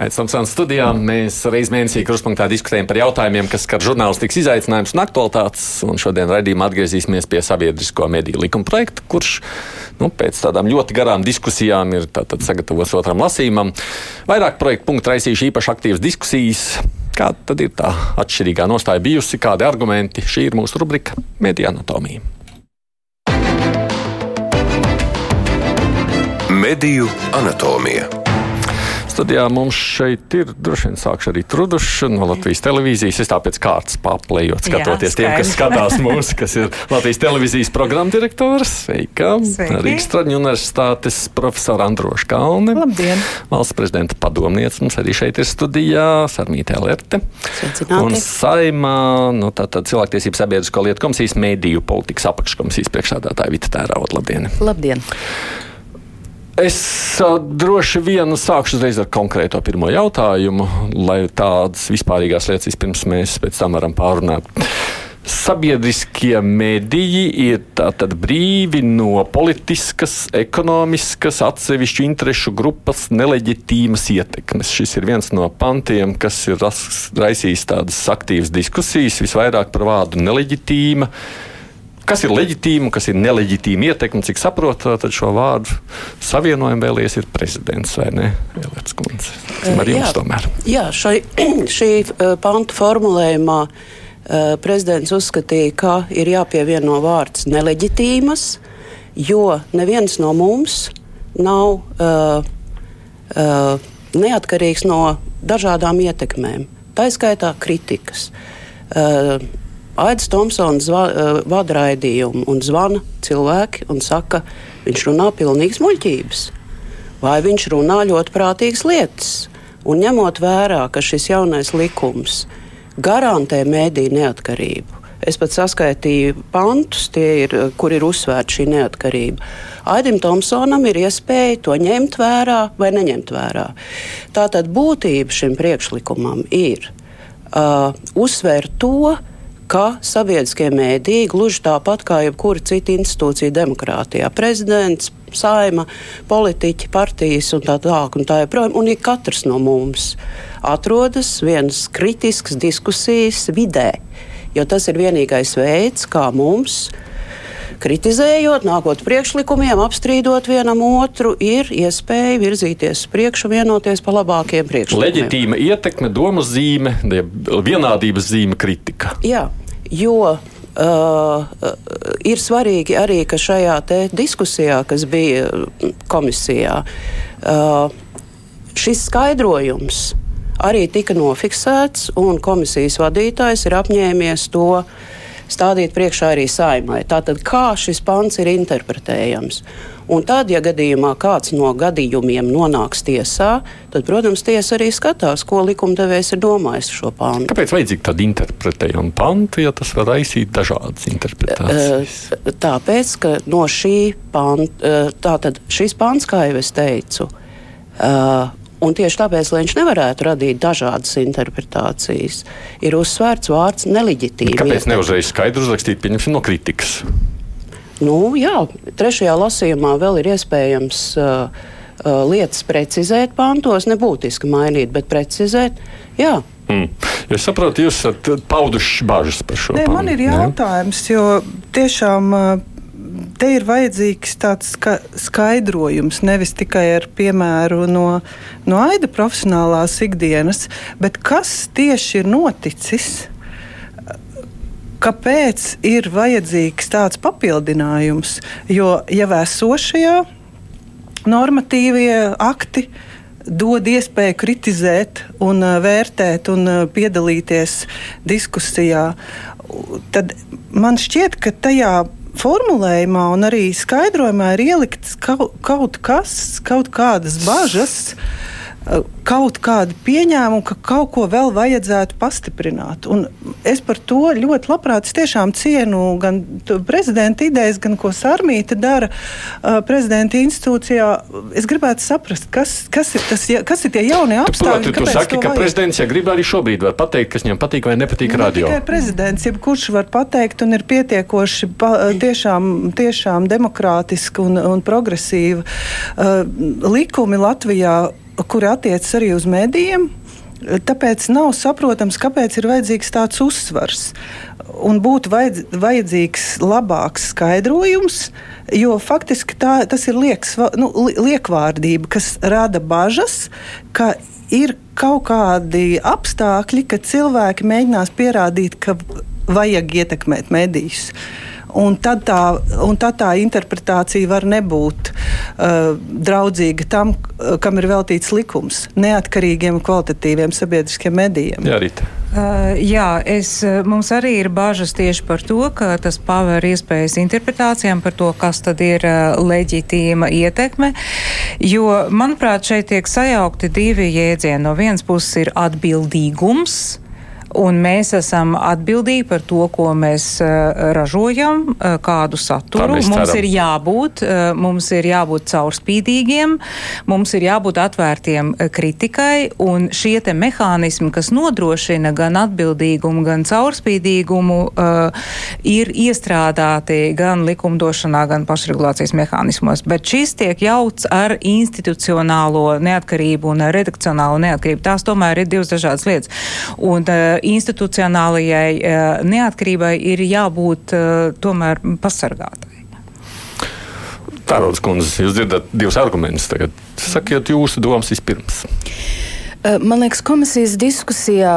Aizsmeļamies studijā. Mēs reizē mēnesī kruspunktā diskutējam par jautājumiem, kas skar žurnālistikas izaicinājumus un aktualitātes. Un šodien raidījumā atgriezīsimies pie sabiedrisko mediju likuma projekta, kurš nu, pēc tādām ļoti garām diskusijām ir sagatavots otram lasījumam. Vairāk projektu punktu raisījuši īpaši aktīvas diskusijas. Kāda ir tā atšķirīgā nostāja bijusi, kādi argumenti? Šī ir mūsu rubrika Mediju anatomija. Mediju anatomija. Studijā mums šeit ir droši vien sākšu arī Truduša no Latvijas televīzijas. Es tāpēc kārtas paplējot, skatoties Jā, tiem, kas skatās mūsu, kas ir Latvijas televīzijas programmdirektors. Sveika! Rīgas Traģņu universitātes profesora Androša Kalne. Labdien! Valsts prezidenta padomniece mums arī šeit ir studijā Sarmītē Lerte. Un saimā, nu tātad cilvēktiesības sabiedrisko lietu komisijas mēdīju politikas apakškomisijas priekšsādātāja Vita Tērauda. Labdien! Labdien! Es uh, droši vien sākšu uzreiz ar konkrēto pirmo jautājumu, lai tādas vispārīgās lietas pirms mēs pēc tam varam pārunāt. Sabiedriskie mediji ir tātad brīvi no politiskas, ekonomiskas, atsevišķu interešu grupas neleģitīmas ietekmes. Šis ir viens no pantiem, kas ir raisījis tādas aktīvas diskusijas, visvairāk par vārdu neleģitīma kas ir leģitīma, kas ir neleģitīma ietekme, cik saprotu, tad šo vārdu savienojumu vēlies ir prezidents vai ne? Vēlēts kundze. Ar jums jā, tomēr. Jā, šai, šī panta formulējumā prezidents uzskatīja, ka ir jāpievieno vārds neleģitīmas, jo neviens no mums nav uh, uh, neatkarīgs no dažādām ietekmēm, tā izskaitā kritikas. Uh, Aits Tomsons uh, vada raidījumu un zvana cilvēki un saka, viņš runā pilnīgas muļķības. Vai viņš runā ļoti prātīgas lietas. Un ņemot vērā, ka šis jaunais likums garantē mēdīju neatkarību, Es pat saskaitīju pantus, ir, kur ir uzsvērta šī neatkarība. Aidim Tomsonam ir iespēja to ņemt vērā vai neņemt vērā. Tātad būtība šim priekšlikumam ir uh, uzsvērt to, ka sabiedriskie mēdīji, gluži tāpat kā jebkura cita institūcija demokrātijā, prezidents, saima, politiķi, partijas un tā tālāk, un tā joprojām, un ik katrs no mums atrodas vienas kritiskas diskusijas vidē, jo tas ir vienīgais veids, kā mums kritizējot, nākot priekšlikumiem, apstrīdot vienam otru, ir iespēja virzīties priekšu, vienoties par labākiem priekšlikumiem. Leģitīma ietekme, domas zīme, vienādības zīme, kritika. Jā, jo Uh, ir svarīgi arī, ka šajā diskusijā, kas bija komisijā, uh, šis skaidrojums arī tika nofiksēts, un komisijas vadītājs ir apņēmies to stādīt priekšā arī saimai. Tātad, kā šis pants ir interpretējams? Un tad, ja gadījumā kāds no gadījumiem nonāks tiesā, tad, protams, tiesa arī skatās, ko likumdevējs ir domājis šo pantu. Kāpēc vajadzīga tāda interpretējuma pantu, ja tas var raisīt dažādas interpretācijas? Tāpēc, ka no šī panta, tātad šis pants, kā jau es teicu, Un tieši tāpēc, lai viņš nevarētu radīt dažādas interpretācijas, ir uzsvērts vārds neleģitīvi. Kāpēc neuzreiz skaidri uzrakstīt, pieņemsim, no kritikas? Nu, jā, trešajā lasījumā vēl ir iespējams uh, uh, lietas precizēt pantos, nebūtiski mainīt, bet precizēt. Jā. Mm. Es saprotu, jūs esat pauduši bažas par šo tēmu. Man ir jautājums, jo tiešām uh, te ir vajadzīgs tāds ska skaidrojums, nevis tikai ar piemēru no, no aida profesionālās ikdienas, bet kas tieši ir noticis kāpēc ir vajadzīgs tāds papildinājums? Jo jau esošajā normatīvie akti dod iespēju kritizēt, un, uh, vērtēt un uh, piedalīties diskusijā. Tad man šķiet, ka tajā formulējumā un arī skaidrojumā ir ielikts kaut, kaut kas, kaut kādas bažas. Kaut kādu pieņēmumu, ka kaut ko vēl vajadzētu pastiprināt. Un es par to ļoti labprāt tiešām cienu gan prezidenta idejas, gan ko Sarmīta dara uh, prezidenta institūcijā. Es gribētu saprast, kas, kas, ir, tas, kas ir tie jaunie apstākļi. Tu, tu saki, ka prezidents, ja grib arī šobrīd var pateikt, kas viņam patīk vai nepatīk ne radio. Tikai prezidents, jebkurš var pateikt un ir pietiekoši pa, tiešām, tiešām demokrātiski un, un progresīvi uh, likumi Latvijā kuri attiecas arī uz medijiem. Tāpēc nav saprotams, kāpēc ir vajadzīgs tāds uzsvars. Un būtu vajadz, vajadzīgs labāks skaidrojums, jo faktiski tā, tas ir lieks, nu, liekvārdība, kas rada bažas, ka ir kaut kādi apstākļi, ka cilvēki mēģinās pierādīt, ka vajag ietekmēt medijus. Uh, Un tad, tā, un tad tā interpretācija var nebūt uh, draudzīga tam, kam ir veltīts likums, neatkarīgiem un kvalitatīviem sabiedriskiem medijiem. Jā, Rita. Uh, jā, es, uh, mums arī ir bažas tieši par to, ka tas paver iespējas interpretācijām par to, kas tad ir uh, leģitīma ietekme, jo, manuprāt, šeit tiek sajaukti divi jēdzieni. No vienas puses ir atbildīgums, Un mēs esam atbildīgi par to, ko mēs uh, ražojam, uh, kādu saturu. Mums ir jābūt, uh, mums ir jābūt caurspīdīgiem, mums ir jābūt atvērtiem kritikai, un šie te mehānismi, kas nodrošina gan atbildīgumu, gan caurspīdīgumu, ir iestrādāti gan likumdošanā, gan pašregulācijas mehānismos. Bet šis tiek jauts ar institucionālo neatkarību un redakcionālo neatkarību. Tās tomēr ir divas dažādas lietas. Un, institucionālajai eh, neatkarībai ir jābūt eh, tomēr pasargātai. Tārodas kundze, jūs dzirdat divus argumentus. Tagad sakiet jūsu domas vispirms. Eh, man liekas, komisijas diskusijā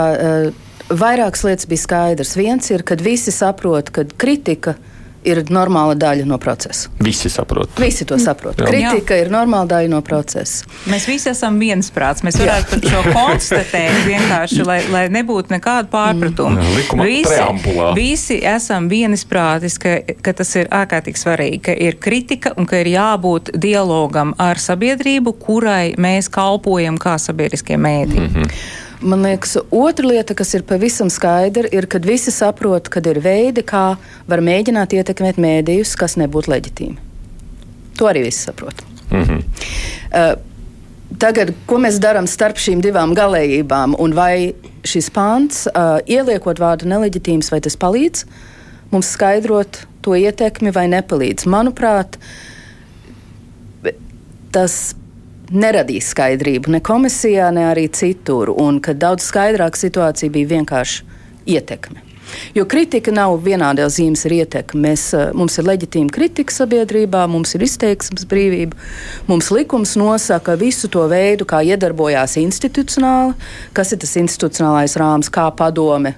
vairākas lietas bija skaidrs. Viens ir, kad visi saprot, ka kritika ir ir normāla daļa no procesa. Visi saprot. Visi to saprot. Jā. Kritika Jā. ir normāla daļa no procesa. Mēs visi esam viensprāts. Mēs varētu par šo konstatēt vienkārši, lai, lai nebūtu nekāda pārpratuma. Mm. Visi, visi esam vienisprātis, ka, ka tas ir ārkārtīgi svarīgi, ka ir kritika un ka ir jābūt dialogam ar sabiedrību, kurai mēs kalpojam kā sabiedriskie mēdī. Mm -hmm. Man liekas, otra lieta, kas ir pavisam skaidra, ir, kad visi saprot, ka ir veidi, kā var mēģināt ietekmēt mēdījus, kas nebūtu leģitīmi. To arī visi saprot. Mm -hmm. uh, Tagad, ko mēs darām starp šīm divām galējībām, un vai šis pāns, uh, ieliekot vārdu neleģitīms, vai tas palīdz mums skaidrot to ietekmi vai nepalīdz? Manuprāt, tas neradīs skaidrību ne komisijā, ne arī citur, un ka daudz skaidrāka situācija bija vienkārši ietekme. Jo kritika nav vienādā zīmes ar ietekmi. Mēs, eh, mums ir leģitīma kritika sabiedrībā, mums ir izteiksmes brīvība, mums likums nosaka visu to veidu, kā iedarbojās institucionāli, kas ir tas institucionālais rāms, kā padome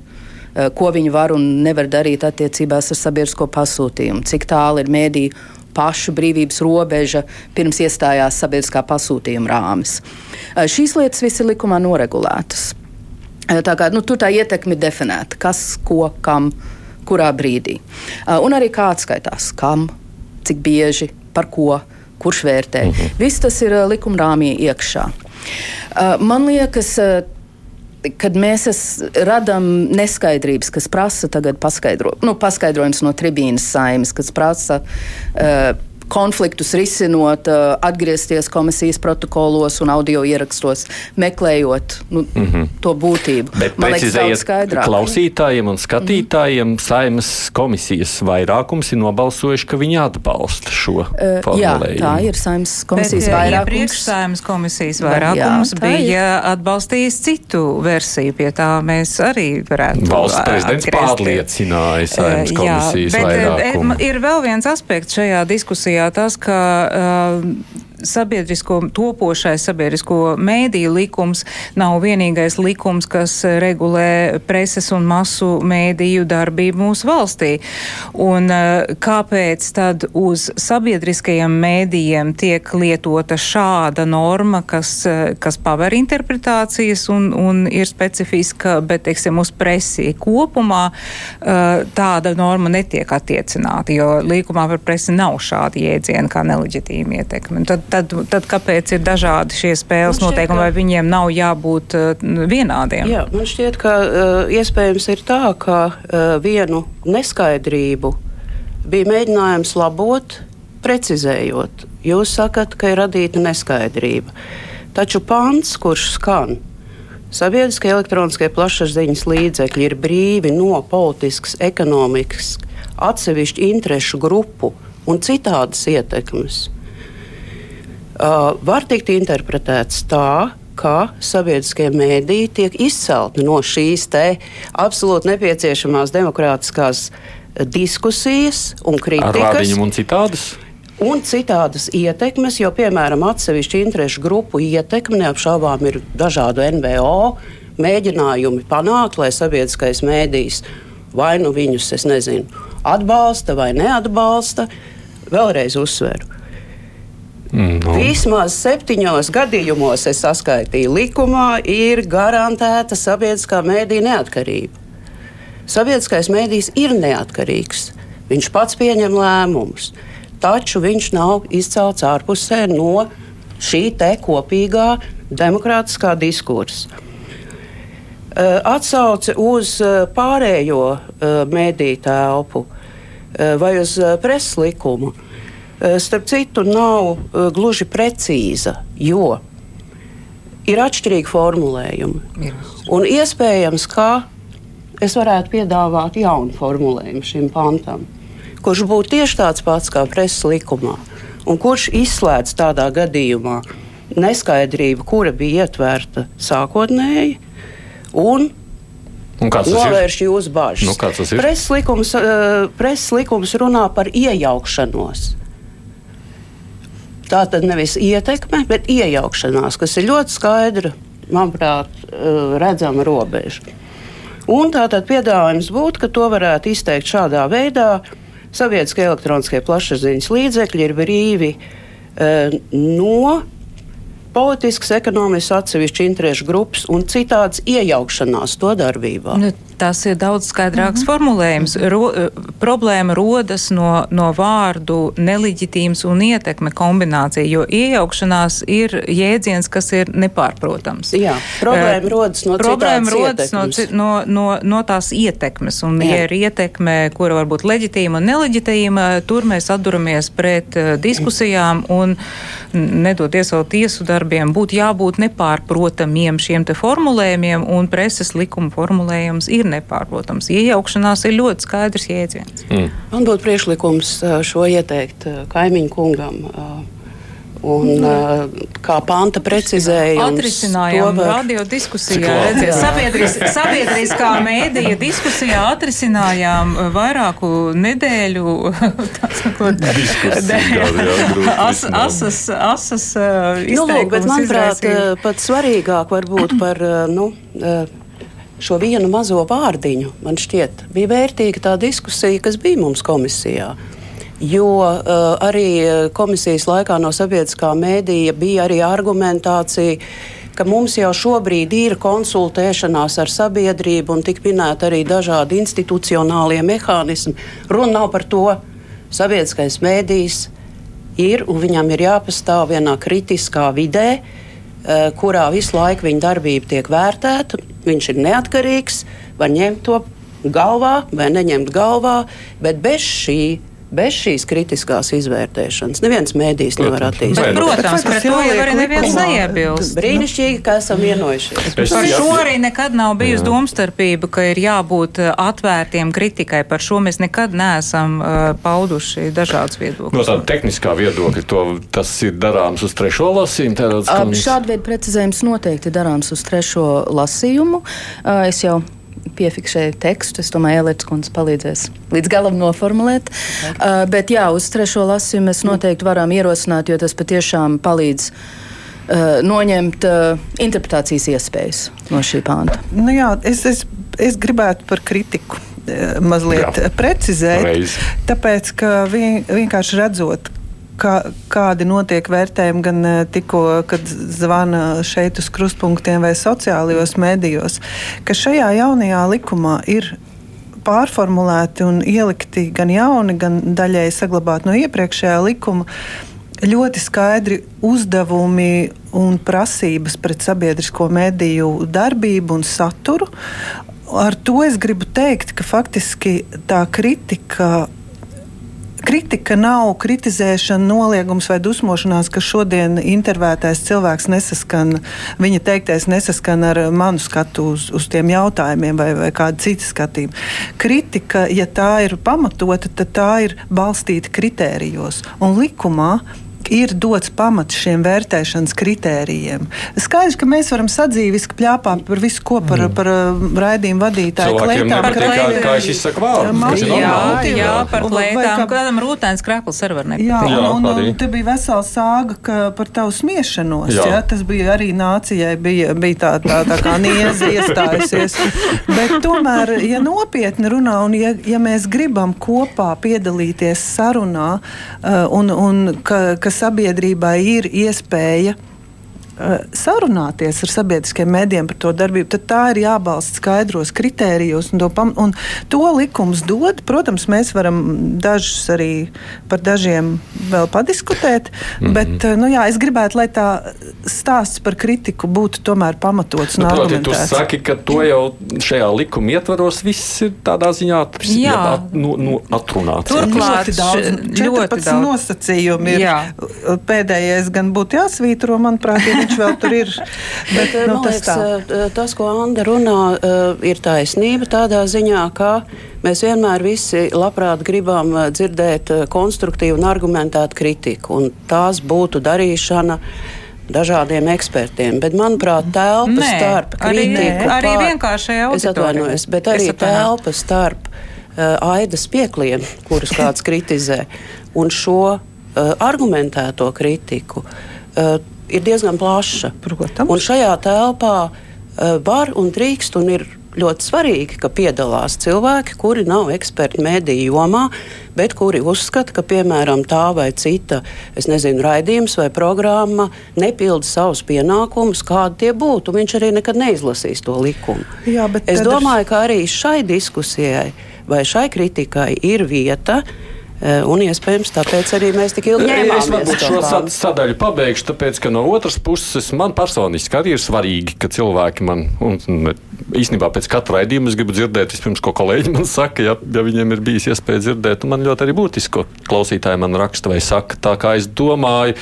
eh, ko viņi var un nevar darīt attiecībās ar sabiedrisko pasūtījumu, cik tālu ir mēdīju pašu brīvības robeža pirms iestājās sabiedriskā pasūtījuma rāmis. Šīs lietas viss ir likumā noregulētas. Tā kā, nu, tur tā ietekme ir definēta, kas, ko, kam, kurā brīdī. Un arī kā atskaitās, kam, cik bieži, par ko, kurš vērtē. Mhm. Viss tas ir likuma rāmī iekšā. Man liekas, kad mēs radām neskaidrības, kas prasa tagad paskaidro, nu, paskaidrojums no tribīnas saimnes, kas prasa. Uh, konfliktus risinot, eh, atgriezties komisijas protokolos un audio ierakstos, meklējot nu, mm -hmm. to būtību. Bet Man liekas, skaidrāk. Klausītājiem un skatītājiem mm -hmm. saimas komisijas vairākums ir nobalsojuši, ka viņi atbalsta šo uh, formulējumu. Jā, tā ir saimas komisijas Bet, eh, vairākums. Iepriekš saimas komisijas vairākums jā, bija ir. atbalstījis citu versiju, pie tā mēs arī varētu. Valsts prezidents pārliecināja saimas komisijas jā, bet, vairākumu. Ir vēl viens aspekts šajā diskusijā Latvijā tas, ka uh, sabiedrisko, topošais sabiedrisko mēdīju likums nav vienīgais likums, kas regulē preses un masu mēdīju darbību mūsu valstī. Un eh, kāpēc tad uz sabiedriskajiem mēdījiem tiek lietota šāda norma, kas, eh, kas paver interpretācijas un, un ir specifiska, bet, teiksim, uz presi kopumā eh, tāda norma netiek attiecināta, jo līkumā par presi nav šādi jēdzieni kā neleģitīma ietekme. Tad, tad, tad kāpēc ir dažādi šie spēles šķiet, noteikumi, vai viņiem nav jābūt uh, vienādiem? Jā, man šķiet, ka uh, iespējams ir tā, ka uh, vienu neskaidrību bija mēģinājums labot, precizējot. Jūs sakat, ka ir radīta neskaidrība. Taču pants, kurš skan, sabiedriskie elektroniskie plašsaziņas līdzekļi ir brīvi no politiskas, ekonomikas, atsevišķu interešu grupu un citādas ietekmes uh, var tikt interpretēts tā, ka sabiedriskie mēdīji tiek izcelti no šīs absolūti nepieciešamās demokrātiskās diskusijas un kritikas. Un citādas? Un citādas ietekmes, jo, piemēram, atsevišķu interešu grupu ietekme neapšaubām ir dažādu NVO mēģinājumi panākt, lai sabiedriskais mēdījis vai nu viņus, es nezinu, atbalsta vai neatbalsta. Vēlreiz uzsveru. Mm, no. Vismaz septiņos gadījumos es saskaitīju, likumā ir garantēta sabiedriskā mēdīja neatkarība. Sabiedriskais mēdījis ir neatkarīgs. Viņš pats pieņem lēmumus, taču viņš nav izcelts ārpusē no šī kopīgā demokrātiskā diskursa. Eh, atsauce uz eh, pārējo eh, mediju telpu vai uz preses likumu, starp citu, nav gluži precīza, jo ir atšķirīgi formulējumi. Un iespējams, ka es varētu piedāvāt jaunu formulējumu šim pantam, kurš būtu tieši tāds pats kā preses likumā, un kurš izslēdz tādā gadījumā neskaidrību, kura bija ietverta sākotnēji un Un novērš jūsu bažas. Nu, Preses likums, uh, preses likums runā par iejaukšanos. Tā tad nevis ietekme, bet iejaukšanās, kas ir ļoti skaidra, manuprāt, uh, redzama robeža. Un tātad piedāvājums būtu, ka to varētu izteikt šādā veidā. Sabiedriskie elektroniskie plašsaziņas līdzekļi ir brīvi uh, no politisks, ekonomisks, atsevišķi interešu grupas un citādas iejaukšanās to darbībā. Nu, tas ir daudz skaidrāks mm -hmm. formulējums. Ro, eh, problēma rodas no, no vārdu neleģitīms un ietekme kombinācija, jo iejaukšanās ir jēdziens, kas ir nepārprotams. Jā, problēma uh, rodas no problēma rodas no, no, no, no tās ietekmes, un Jā. ja ir ietekme, kura var būt leģitīma un neleģitīma, tur mēs atduramies pret diskusijām un nedod iesaukt tiesu darbiem, būtu jābūt nepārprotamiem šiem te formulējumiem, un preses likuma formulējums ir ir nepārprotams. Iejaukšanās ir ļoti skaidrs jēdziens. Mm. Man būtu priekšlikums šo ieteikt kaimiņu kungam. Un, mm. kā panta precizējums, atrisinājām var... radio diskusijā. Sabiedris, sabiedriskā mēdīja diskusijā atrisinājām vairāku nedēļu as, asas, asas nu, lūk, bet manuprāt, pat svarīgāk varbūt par, nu, šo vienu mazo vārdiņu, man šķiet, bija vērtīga tā diskusija, kas bija mums komisijā. Jo uh, arī komisijas laikā no sabiedriskā mēdīja bija arī argumentācija, ka mums jau šobrīd ir konsultēšanās ar sabiedrību un tik minēta arī dažādi institucionālie mehānismi. Runa nav par to, sabiedriskais mēdījis ir un viņam ir jāpastāv vienā kritiskā vidē, uh, kurā visu laiku viņa darbība tiek vērtēta viņš ir neatkarīgs, var ņemt to galvā vai neņemt galvā, bet bez šī bez šīs kritiskās izvērtēšanas neviens mēdījis nevar attīstīt. Protams, pret to jau arī neviens neiebilst. Brīnišķīgi, ka esam vienojušies. Es, par šo arī nekad nav bijusi domstarpība, ka ir jābūt uh, atvērtiem kritikai. Par šo mēs nekad neesam uh, pauduši dažādas viedokļas. No tāda tehniskā viedokļa to, tas ir darāms uz trešo lasījumu. Šāda veida precizējums noteikti darāms uz trešo lasījumu. Uh, es jau piefiksēju tekstu. Es domāju, Elīds Kunds palīdzēs līdz galam noformulēt. Okay. Uh, bet jā, uz trešo lasījumu mēs noteikti varam ierosināt, jo tas patiešām palīdz. Uh, noņemt uh, interpretācijas iespējas no šī pānta. Nu jā, es, es, es gribētu par kritiku uh, mazliet jā. precizēt. Reiz. Tāpēc, ka vien, vienkārši redzot, kā, kādi notiek vērtējumi gan eh, tikko, kad zvana šeit uz krustpunktiem vai sociālajos medijos, ka šajā jaunajā likumā ir pārformulēti un ielikti gan jauni, gan daļēji saglabāti no iepriekšējā likuma. Ļoti skaidri uzdevumi un prasības pret sabiedrisko mediju darbību un saturu. Ar to es gribu teikt, ka faktiski tā kritika Kritika nav kritizēšana, noliegums vai dusmošanās, ka šodien intervētais cilvēks nesaskan, viņa teiktais nesaskan ar manu skatu uz, uz tiem jautājumiem vai, vai kādu citu skatījumu. Kritika, ja tā ir pamatota, tad tā ir balstīta kritērijos un likumā ir dots pamats šiem vērtēšanas kritērijiem. Skaidrs, ka mēs varam sadzīviski pļāpāt par visu, ko par, mm. par, par raidījumu vadītāju klētām. Par klētām, kā es izsaku vārdu. Jā, jā, jā, par klētām. Kādam rūtēns krāklis arī var nepatīk. Jā, jā, un, un, un te bija vesela sāga ka, par tavu smiešanos. Jā. Jā, tas bija arī nācijai, bija, bija tā, tā, tā kā nieze iestājusies. Bet tomēr, ja nopietni runā un ja, ja mēs gribam kopā piedalīties sarunā uh, un, un ka, ka sabiedrībai ir iespēja sarunāties ar sabiedriskiem mēdiem par to darbību, tad tā ir jābalsta skaidros kritērijos. Un to, pam, un to likums dod. Protams, mēs varam dažus arī par dažiem vēl padiskutēt, mm -hmm. bet eh, nu, jā, es gribētu, lai tā stāsts par kritiku būtu tomēr pamatots. Nu, proti, tu saki, ka to jau šajā likuma ietvaros viss ir tādā ziņā at, nu, nu, atrunāts. Turklāt ļoti daudz, 14 ļoti daudz. nosacījumi ir. Jā. Pēdējais gan būtu jāsvītro, manuprāt, viņš vēl tur ir. Bet, nu, tas, liekas, tā. tas, ko Anna runā, ir taisnība tādā ziņā, ka mēs vienmēr visi labprāt gribam dzirdēt konstruktīvu un argumentētu kritiku, un tās būtu darīšana dažādiem ekspertiem. Bet, manuprāt, telpa nē, starp kritiku arī, arī vienkāršajā auditorijā. Es atvainojos, bet arī telpa starp uh, aidas piekliem, kurus kāds kritizē, un šo uh, argumentēto kritiku. Uh, ir diezgan plaša. Protams. Un šajā telpā uh, var un drīkst un ir ļoti svarīgi, ka piedalās cilvēki, kuri nav eksperti mediju jomā, bet kuri uzskata, ka piemēram tā vai cita nezinu, raidījums vai programma nepilda savus pienākumus, kādi tie būtu. Viņš arī nekad neizlasīs to likumu. Jā, es domāju, ka arī šai diskusijai vai šai kritikai ir vieta. Eh, un iespējams, tāpēc arī mēs tik ilgi ņēmām. Es varbūt šo sad sadaļu pabeigšu, tāpēc, ka no otras puses man personiski arī ir svarīgi, ka cilvēki man, un, un īstenībā pēc katra raidījuma es gribu dzirdēt, vispirms, ko kolēģi man saka, ja, ja viņiem ir bijis iespēja dzirdēt, un man ļoti arī būtiski, ko klausītāji man raksta vai saka, tā kā es domāju,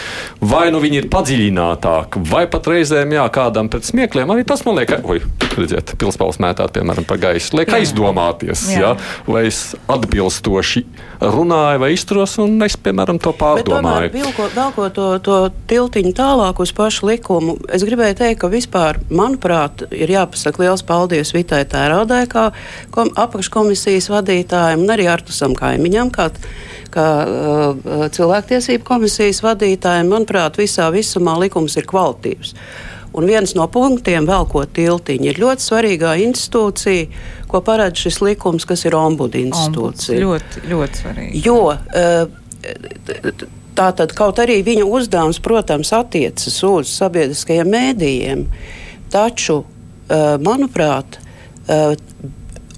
vai nu viņi ir padziļinātāki, vai pat reizēm, jā, kādam pēc smiekliem, arī tas man liek, oi, redziet, pilspaules mētāt, piemēram, pa gaisu, liek aizdomāties, jā. Jā, vai es atbilstoši runāju vai izturos, un es, piemēram, to pārdomāju. Velkot to, to tiltiņu tālāk uz pašu likumu, es gribēju teikt, ka vispār, manuprāt, ir jāpasaka liels paldies Vitai Tērādai, kā kom, apakškomisijas vadītājiem, un arī Artusam Kaimiņam, kā, kā uh, cilvēktiesību komisijas vadītājiem. Manuprāt, visā visumā likums ir kvalitīvs. Un viens no punktiem, velkot tiltiņu, ir ļoti svarīgā institūcija, ko paredz šis likums, kas ir ombudu institūcija. Ombuds, ļoti, ļoti svarīgi. Jo, eh, Tātad kaut arī viņa uzdevums, protams, attiecas uz sabiedriskajiem mēdījiem, taču, eh, manuprāt, eh,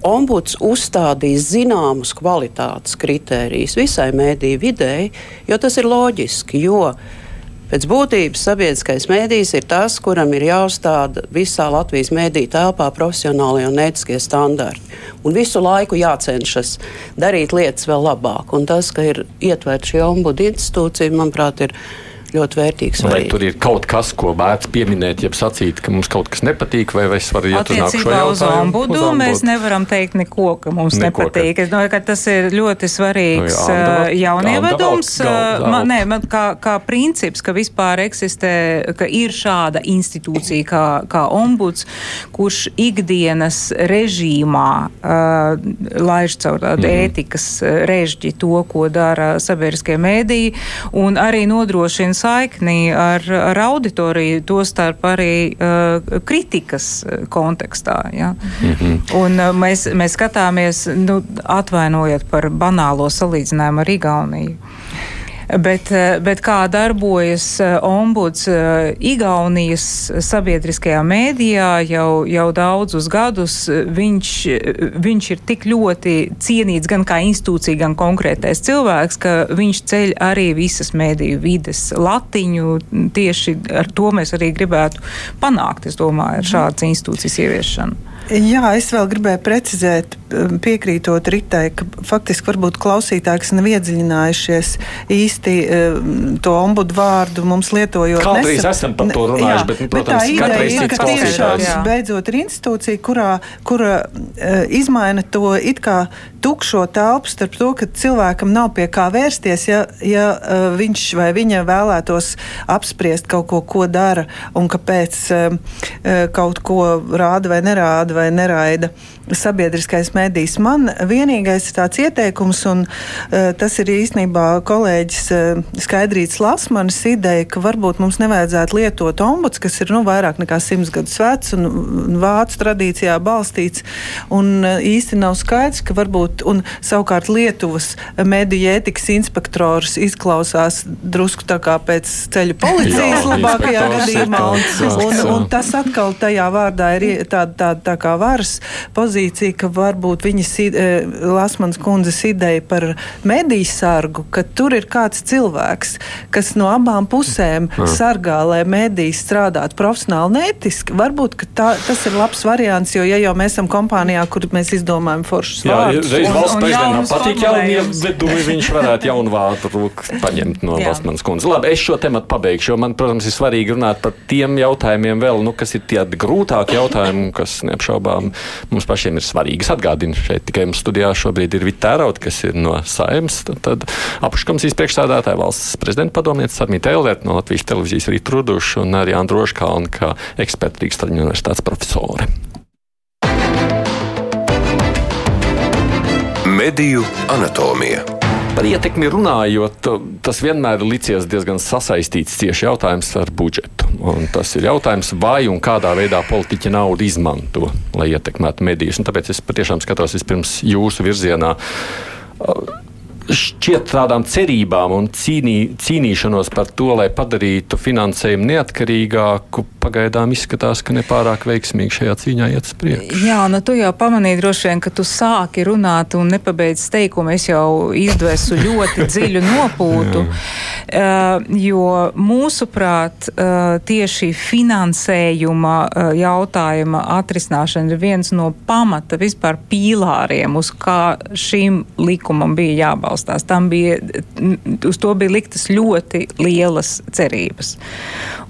ombuds uzstādīs zināmus kvalitātes kritērijus visai mēdīju videi, jo tas ir loģiski. Jo Pēc būtības sabiedriskais mēdījis ir tas, kuram ir jāuzstāda visā Latvijas mēdīņu telpā profesionālie un ētiskie standarti. Un visu laiku jācenšas darīt lietas vēl labāk. Un tas, ka ir ietverta šī ombudu institūcija, manuprāt, ir ļoti vērtīgs. Vai tur ir kaut kas, ko vērts pieminēt, ja sacīt, ka mums kaut kas nepatīk, vai es varu iet uz nākamo jautājumu? Uz ombudu, mēs nevaram teikt neko, ka mums neko, nepatīk. Ka... Es domāju, ka tas ir ļoti svarīgs nu, jā, uh, jaunievedums. Uh, man, nē, man kā, kā princips, ka vispār eksistē, ka ir šāda institūcija kā, kā ombuds, kurš ikdienas režīmā uh, laiž caur tādu mm. ētikas režģi to, ko dara sabiedriskie mēdīji, un arī nodrošina saikni ar, ar auditoriju, tostarp arī uh, kritikas uh, kontekstā. Ja? Mm -hmm. Un uh, mēs, mēs skatāmies, nu, atvainojot par banālo salīdzinājumu ar Igauniju. Bet, eh, bet kā darbojas eh, ombuds eh, Igaunijas sabiedriskajā mēdījā jau, jau daudzus gadus, viņš, viņš ir tik ļoti cienīts gan kā institūcija, gan konkrētais cilvēks, ka viņš ceļ arī visas mēdīju vides latiņu. Tieši ar to mēs arī gribētu panākt, es domāju, ar šādas institūcijas ieviešanu. Jā, es vēl gribēju precizēt, piekrītot Ritai, ka faktiski varbūt klausītāji, kas nav iedziļinājušies īsti to ombudu vārdu mums lietojot. Kādreiz nesa... esam par to runājuši, jā, bet, nu, protams, bet tā ideja ir, ka tiešām beidzot ir institūcija, kurā, kura uh, izmaina to it kā tukšo telpu starp to, ka cilvēkam nav pie kā vērsties, ja, ja uh, viņš vai viņa vēlētos apspriest kaut ko, ko dara un kāpēc uh, kaut ko rāda vai nerāda vai neraida sabiedriskais medijs. Man vienīgais ir tāds ieteikums, un uh, tas ir īstenībā kolēģis uh, Skaidrīts Lasmanis ideja, ka varbūt mums nevajadzētu lietot ombuds, kas ir nu, vairāk nekā simts gadus vecs un, vācu tradīcijā balstīts, un uh, īsti nav skaidrs, ka varbūt, un savukārt Lietuvas mediju ētikas inspektors izklausās drusku tā kā pēc ceļu policijas Jā, labākajā gadījumā, un, un, un tas atkal tajā vārdā ir tāda tā, tā kā varas pozīcija, ka varbūt viņas e, Lasmans kundzes ideja par mediju sargu, ka tur ir kāds cilvēks, kas no abām pusēm mm. sargā, lai mediji strādātu profesionāli un ētiski. Varbūt tā, tas ir labs variants, jo ja jau mēs esam kompānijā, kur mēs izdomājam foršus Jā, vārdus. Reiz valsts prezidentam patīk jaunie vedumi, viņš varētu jaunu vārdu paņemt no Lasmanas kundzes. Labi, es šo tematu pabeigšu, jo man, protams, ir svarīgi runāt par tiem jautājumiem vēl, nu, kas ir tie grūtāki jautājumi, kas neapšaubām mums pašiem ir svarīgi. Es atgādinu, šeit tikai mums studijā šobrīd ir Vita Tērauta, kas ir no Saimas, tad, tad apakškomisijas priekšstādātāja valsts prezidenta padomniece Sarmīta Eilert no Latvijas televīzijas Rīt Ruduša un arī Androša Kalna kā eksperta Rīgas Traģiņu universitātes profesore. Mediju anatomija. Par ietekmi runājot, tas vienmēr ir licies diezgan sasaistīts cieši jautājums ar budžetu. Un tas ir jautājums, vai un kādā veidā politiķi naudu izmanto, lai ietekmētu medijus. Un tāpēc es patiešām skatos vispirms jūsu virzienā šķiet tādām cerībām un cīnī, cīnīšanos par to, lai padarītu finansējumu neatkarīgāku, pagaidām izskatās, ka nepārāk veiksmīgi šajā cīņā iet uz priekšu. Jā, nu tu jau pamanīji droši vien, ka tu sāki runāt un nepabeidz teikumu. Es jau izdvesu ļoti dziļu nopūtu, uh, jo mūsuprāt uh, tieši finansējuma uh, jautājuma atrisināšana ir viens no pamata vispār pīlāriem, uz kā šīm likumam bija jābalstās. Tam bija, uz to bija liktas ļoti lielas cerības.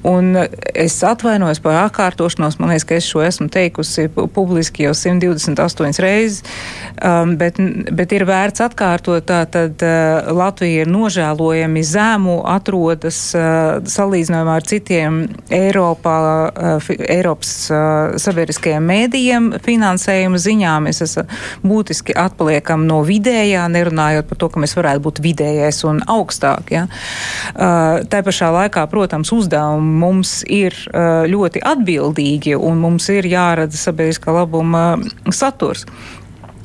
Un es atvainojos par atkārtošanos, man liekas, ka es šo esmu teikusi publiski jau 128 reizes, um, bet, bet ir vērts atkārtot, tā tad uh, Latvija ir nožēlojami zēmu atrodas uh, salīdzinājumā ar citiem Eiropā, uh, Eiropas uh, sabiedriskajiem mēdījiem finansējuma ziņā. Mēs esam būtiski atpaliekam no vidējā, nerunājot par to, ka mēs varētu būt vidējais un augstāk. Ja? Uh, tā pašā laikā, protams, uzdevumi mums ir uh, ļoti atbildīgi un mums ir jārada sabiedriskā labuma saturs.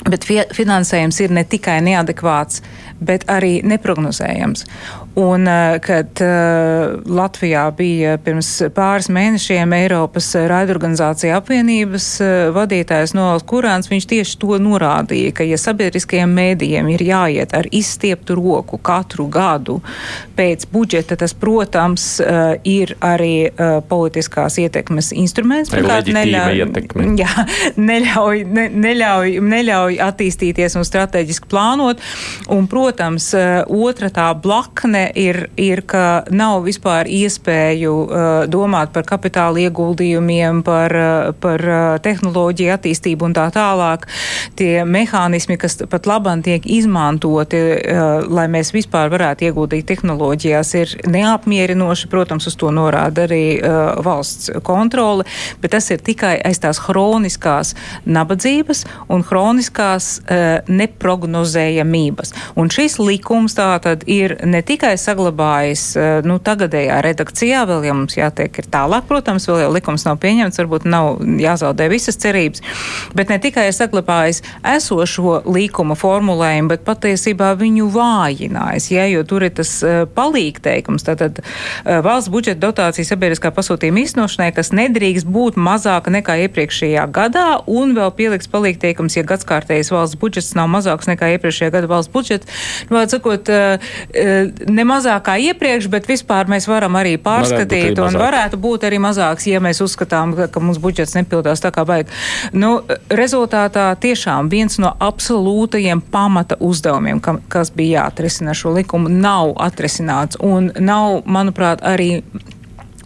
Bet finansējums ir ne tikai neadekvāts, bet arī neprognozējams. Un, eh, kad uh, Latvijā bija pirms pāris mēnešiem Eiropas raidorganizācija apvienības uh, vadītājs Nols Kurāns, viņš tieši to norādīja, ka, ja sabiedriskajiem mēdījiem ir jāiet ar izstieptu roku katru gadu pēc budžeta, tas, protams, ir arī politiskās ietekmes instruments. Neļauj, ietekme. jā, neļauj, ne, neļauj, neļauj attīstīties un strateģiski plānot. Un, protams, otra tā blakne ietekme ir, ir ka nav vispār iespēju uh, domāt par kapitāla ieguldījumiem, par, uh, par uh, tehnoloģiju attīstību un tā tālāk. Tie mehānismi, kas pat labam tiek izmantoti, uh, lai mēs vispār varētu ieguldīt tehnoloģijās, ir neapmierinoši. Protams, uz to norāda arī uh, valsts kontrole, bet tas ir tikai aiz tās hroniskās nabadzības un hroniskās uh, neprognozējamības. Un šis likums tā tad ir ne tikai tikai saglabājis eh, nu, tagadējā redakcijā, vēl jau mums jātiek ir tālāk, protams, vēl jau likums nav pieņemts, varbūt nav jāzaudē visas cerības, bet ne tikai ir saglabājis esošo līkuma formulējumu, bet patiesībā viņu vājinājis, ja, jo tur ir tas uh, palīgteikums, tātad uh, valsts budžeta dotācija sabiedriskā pasūtījuma īstenošanai, kas nedrīkst būt mazāka nekā iepriekšējā gadā, un vēl pieliks palīgteikums, ja gadskārtējais valsts budžets nav mazāks nekā iepriekšējā gada valsts budžets. Nu, sakot, uh, ne mazāk kā iepriekš, bet vispār mēs varam arī pārskatīt varētu un mazāk. varētu būt arī mazāks, ja mēs uzskatām, ka, ka mums budžets nepildās tā kā vajag. Nu, rezultātā tiešām viens no absolūtajiem pamata uzdevumiem, kam, kas bija jāatrisina šo likumu, nav atrisināts un nav, manuprāt, arī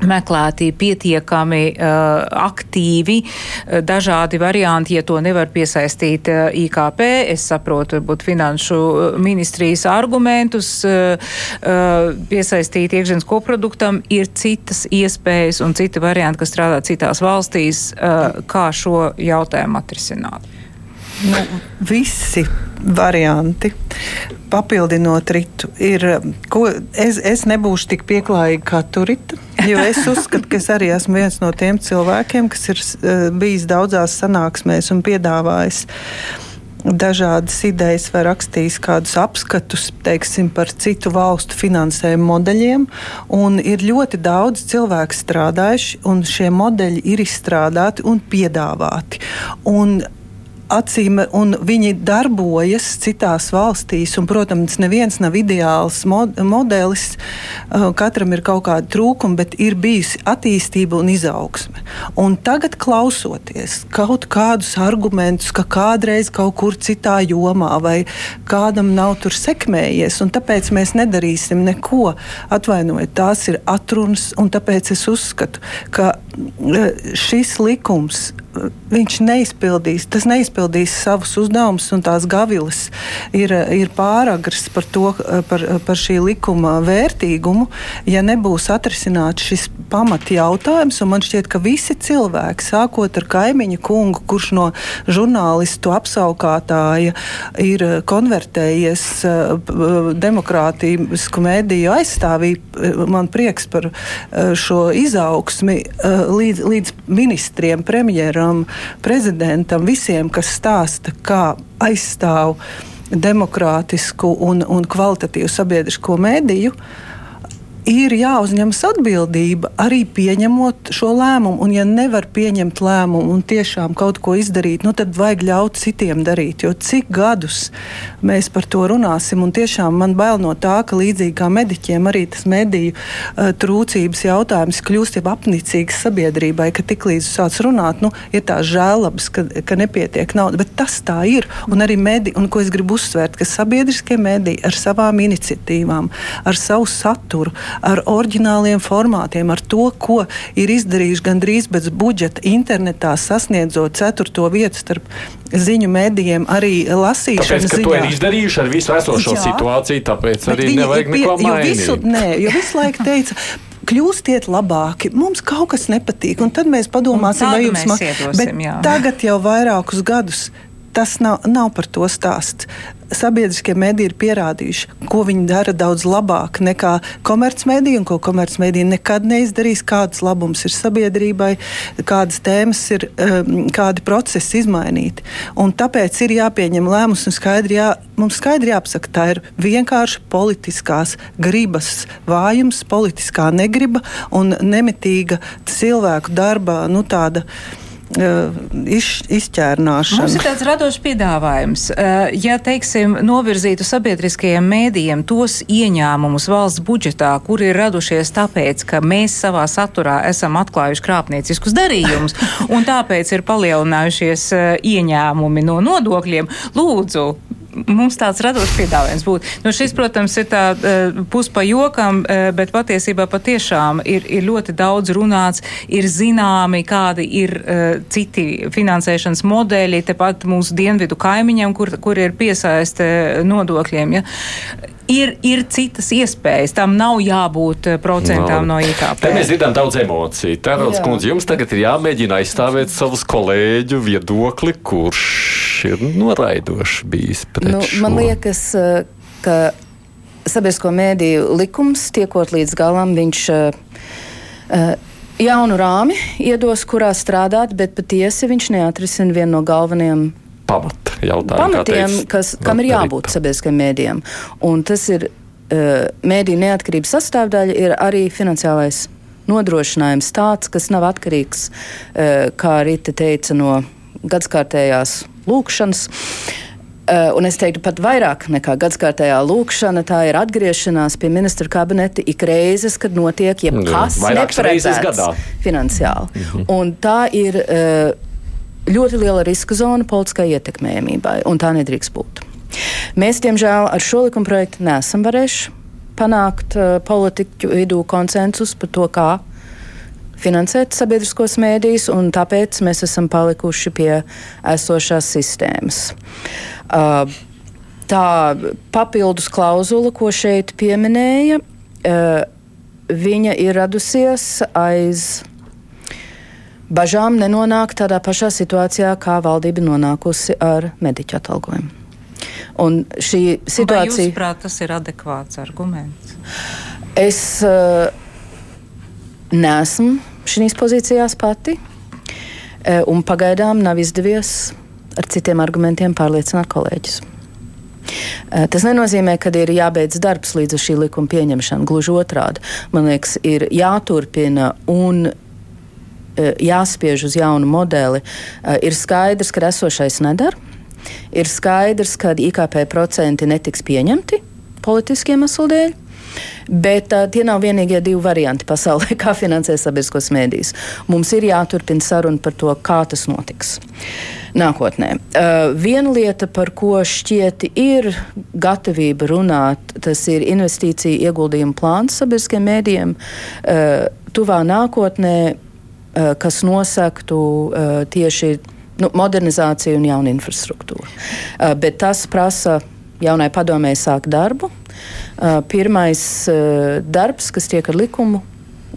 meklēti pietiekami uh, aktīvi, uh, dažādi varianti, ja to nevar piesaistīt uh, IKP. Es saprotu, varbūt finanšu ministrijas argumentus uh, uh, piesaistīt iekšzemes koproduktam ir citas iespējas un citi varianti, kas strādā citās valstīs, uh, kā šo jautājumu atrisināt. Nu, visi varianti, papildinot ritu, ir. Ko, es, es nebūšu tik pieklājīga kā turita, jo es uzskatu, ka es arī esmu viens no tiem cilvēkiem, kas ir uh, bijis daudzās sanāksmēs un piedāvājis dažādas idejas vai rakstījis kādus apskatus teiksim, par citu valstu finansējumu modeļiem. Ir ļoti daudz cilvēku strādājuši, un šie modeļi ir izstrādāti un piedāvāti. Un acīm, un viņi darbojas citās valstīs. Un, protams, neviens nav ideāls modelis. Uh, katram ir kaut kāda trūkuma, bet ir bijusi attīstība un izaugsme. Un tagad, klausoties kaut kādus argumentus, ka kādreiz kaut kur citā jomā vai kādam nav tur sekmējies, un tāpēc mēs nedarīsim neko, atvainojiet, tās ir atrunas, un tāpēc es uzskatu, ka šis likums viņš neizpildīs, tas neizpildīs savus uzdevumus, un tās gavilas ir, ir pāragras par, to, par, par šī likuma vērtīgumu, ja nebūs atrisināts šis pamat jautājums. Man šķiet, ka visi cilvēki, sākot ar kaimiņu kungu, kurš no žurnālistu apsaukātāja ir konvertējies demokrātisku mēdīju aizstāvību, man prieks par šo izaugsmi līdz, līdz ministriem, premjeram prezidentam, visiem, kas stāsta, kā aizstāv demokrātisku un, un kvalitatīvu sabiedrisko mediju. Uh, ir jāuzņemas atbildība arī pieņemot šo lēmumu. Un, ja nevar pieņemt lēmumu un tiešām kaut ko izdarīt, nu, tad vajag ļaut citiem darīt. Jo cik gadus mēs par to runāsim, un tiešām man bail no tā, ka līdzīgi kā mediķiem, arī tas mediju uh, trūcības jautājums kļūst jau apnicīgs sabiedrībai, ka tiklīdz sāc runāt, nu, ir tā žēlabas, ka, ka nepietiek nauda. Bet tas tā ir. Un arī mediji, un ko es gribu uzsvērt, ka sabiedriskie mediji ar savām iniciatīvām, ar savu saturu, ar oriģināliem formātiem, ar to, ko ir izdarījuši gandrīz bez budžeta internetā, sasniedzot ceturto vietu starp ziņu mēdījiem, arī lasīšanas ziņā. To ir izdarījuši ar visu esošo Jā, situāciju, tāpēc arī nevajag pie, neko mainīt. Visu, nē, jo visu laiku teica, kļūstiet labāki. Mums kaut kas nepatīk, un tad mēs padomāsim, vai jums patīk. Tagad jau vairākus gadus tas nav, nav par to stāsts. Sabiedriskie mediji ir pierādījuši, ko viņi dara daudz labāk nekā komercmediji, un ko komercmediji nekad neizdarīs, kādas labums ir sabiedrībai, kādas tēmas ir, um, kādi procesi izmainīti. Un tāpēc ir jāpieņem lēmums, un skaidri jā, mums skaidri jāpasaka, tā ir vienkārši politiskās gribas vājums, politiskā negriba un nemitīga cilvēku darba, nu tāda iz, izķērnāšana. Mums ir tāds radošs piedāvājums. Ja, teiksim, novirzītu sabiedriskajiem mēdījiem tos ieņēmumus valsts budžetā, kuri ir radušies tāpēc, ka mēs savā saturā esam atklājuši krāpnieciskus darījumus, un tāpēc ir palielinājušies ieņēmumi no nodokļiem, lūdzu, mums tāds radošs piedāvājums būtu. Nu, šis, protams, ir tā uh, puspa jokam, uh, bet patiesībā patiešām ir, ir ļoti daudz runāts, ir zināmi, kādi ir uh, citi finansēšanas modeļi, tepat mūsu dienvidu kaimiņam, kur, kur ir piesaiste nodokļiem. Ja? Ir, ir citas iespējas. Tam nav jābūt procentām no, no IKP. Te mēs dzirdam daudz emociju. Tērauds kundze, jums tagad ir jāmēģina aizstāvēt savus kolēģu viedokli, kurš ir noraidošs bijis pret nu, šo. Man liekas, eh, ka sabiedrisko mēdīju likums, tiekot līdz galam, viņš uh, jaunu rāmi iedos, kurā strādāt, bet patiesi viņš neatrisina vienu no galvenajiem pamata jautājumiem. Pamatiem, kas, kam ir jābūt sabiedriskajiem mēdījiem. Un tas ir uh, mēdīju neatkarības sastāvdaļa, ir arī finansiālais nodrošinājums tāds, kas nav atkarīgs, uh, kā Rita teica, no gadskārtējās lūkšanas. Uh, un es teiktu, pat vairāk nekā gadskārtējā lūkšana, tā ir atgriešanās pie ministra kabineta ik reizes, kad notiek jebkas neparedzēts finansiāli. Mm -hmm. Un tā ir uh, ļoti liela riska zona politiskai ietekmējumībai, un tā nedrīkst būt. Mēs, diemžēl, ar šo likuma projektu nesam varējuši panākt uh, politiķu vidū konsensus par to, kā finansēt sabiedriskos mēdījus, un tāpēc mēs esam palikuši pie esošās sistēmas. Uh, tā papildus klauzula, ko šeit pieminēja, uh, viņa ir radusies aiz bažām nenonākt tādā pašā situācijā, kā valdība nonākusi ar mediķu atalgojumu. Un šī situācija. Jūsuprāt, tas ir adekvāts arguments? Es uh, neesmu šīs pozīcijās pati, uh, un pagaidām nav izdevies ar citiem argumentiem pārliecināt kolēģis. Uh, tas nenozīmē, ka ir jābeidz darbs līdz šī likuma pieņemšanai. Gluži otrādi. Man liekas, ir jāturpina un Eh, jāspiež uz jaunu modeli, eh, ir skaidrs, ka esošais nedara. Ir skaidrs, ka IKP procenti netiks pieņemti politiskiem dēļ. Bet uh, tie nav vienīgie divi varianti pasaulē, kā finansēt sabiedriskos mēdījus. Mums ir jāturpina saruna par to, kā tas notiks nākotnē. Uh, viena lieta, par ko šķiet ir gatavība runāt, tas ir investīcija ieguldījuma plāns sabiedriskiem mēdījiem. Uh, tuvā nākotnē Eh, kas nosaktu eh, tieši nu, modernizāciju un jaunu infrastruktūru. Eh, bet tas prasa jaunai padomēji sākt darbu. Pirmais darbs, kas tiek ar likumu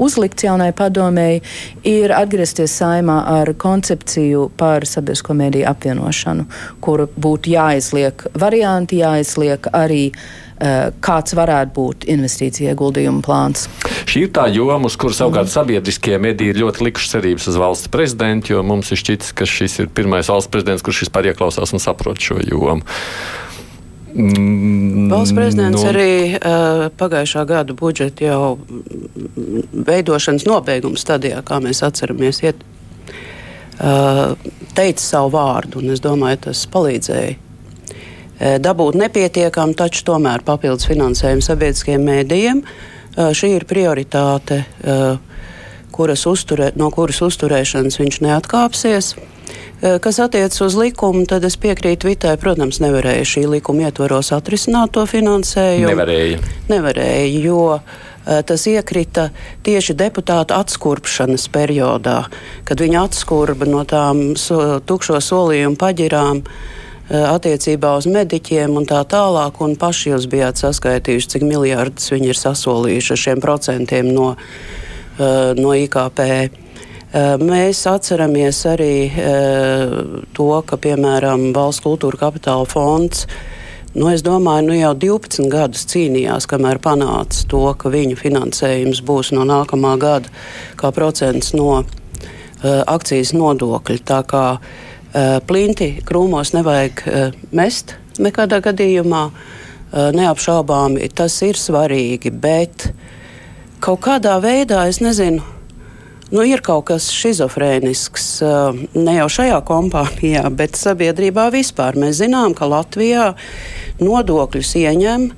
uzlikts jaunai padomēji, ir atgriezties saimā ar koncepciju par sabiedrisko mediju apvienošanu, kur būtu jāizliek varianti, jāizliek arī Eh, kāds varētu būt investīcija ieguldījuma plāns. Šī ir tā joma, uz kuras savukārt sabiedriskie mediji ir ļoti likuši cerības uz valsts prezidentu, jo mums ir šķits, ka šis ir pirmais valsts prezidents, kurš vispār ieklausās un saprot šo jomu. Mm, Valsts prezidents no... arī uh, pagājušā gada budžeta jau veidošanas nobeiguma stadijā, kā mēs atceramies, iet, uh, teica savu vārdu, un es domāju, tas palīdzēja Eh, dabūt nepietiekami, taču tomēr papildus finansējumu sabiedriskiem mēdījiem. Eh, šī ir prioritāte, eh, kuras uzturē, no kuras uzturēšanas viņš neatkāpsies. Kas attiecas uz likumu, tad es piekrītu Vitai. Protams, nevarēja šī likuma ietvaros atrisināt to finansējumu. Nevarēja. Nevarēja, jo tas iekrita tieši deputātu atskurpšanas periodā, kad viņi atskurba no tām so, tukšo solījumu paģirām. Eh, attiecībā uz mediķiem un tā tālāk, un paši jūs bijāt saskaitījuši, cik miljardus viņi ir sasolījuši ar šiem procentiem no, eh, no IKP. Eh, mēs atceramies arī to, ka, piemēram, Valsts kultūra kapitāla fonds Nu, es domāju, nu jau 12 gadus cīnījās, kamēr panāca to, ka viņu finansējums būs no nākamā gada kā procents no uh, akcijas nodokļa. Tā kā uh, Eh, plinti krūmos nevajag eh, mest nekādā gadījumā. Eh, neapšaubāmi tas ir svarīgi, bet kaut kādā veidā es nezinu. Nu, ir kaut kas schizofrēnisks ne jau šajā kompānijā, bet sabiedrībā vispār. Mēs zinām, ka Latvijā nodokļus ieņem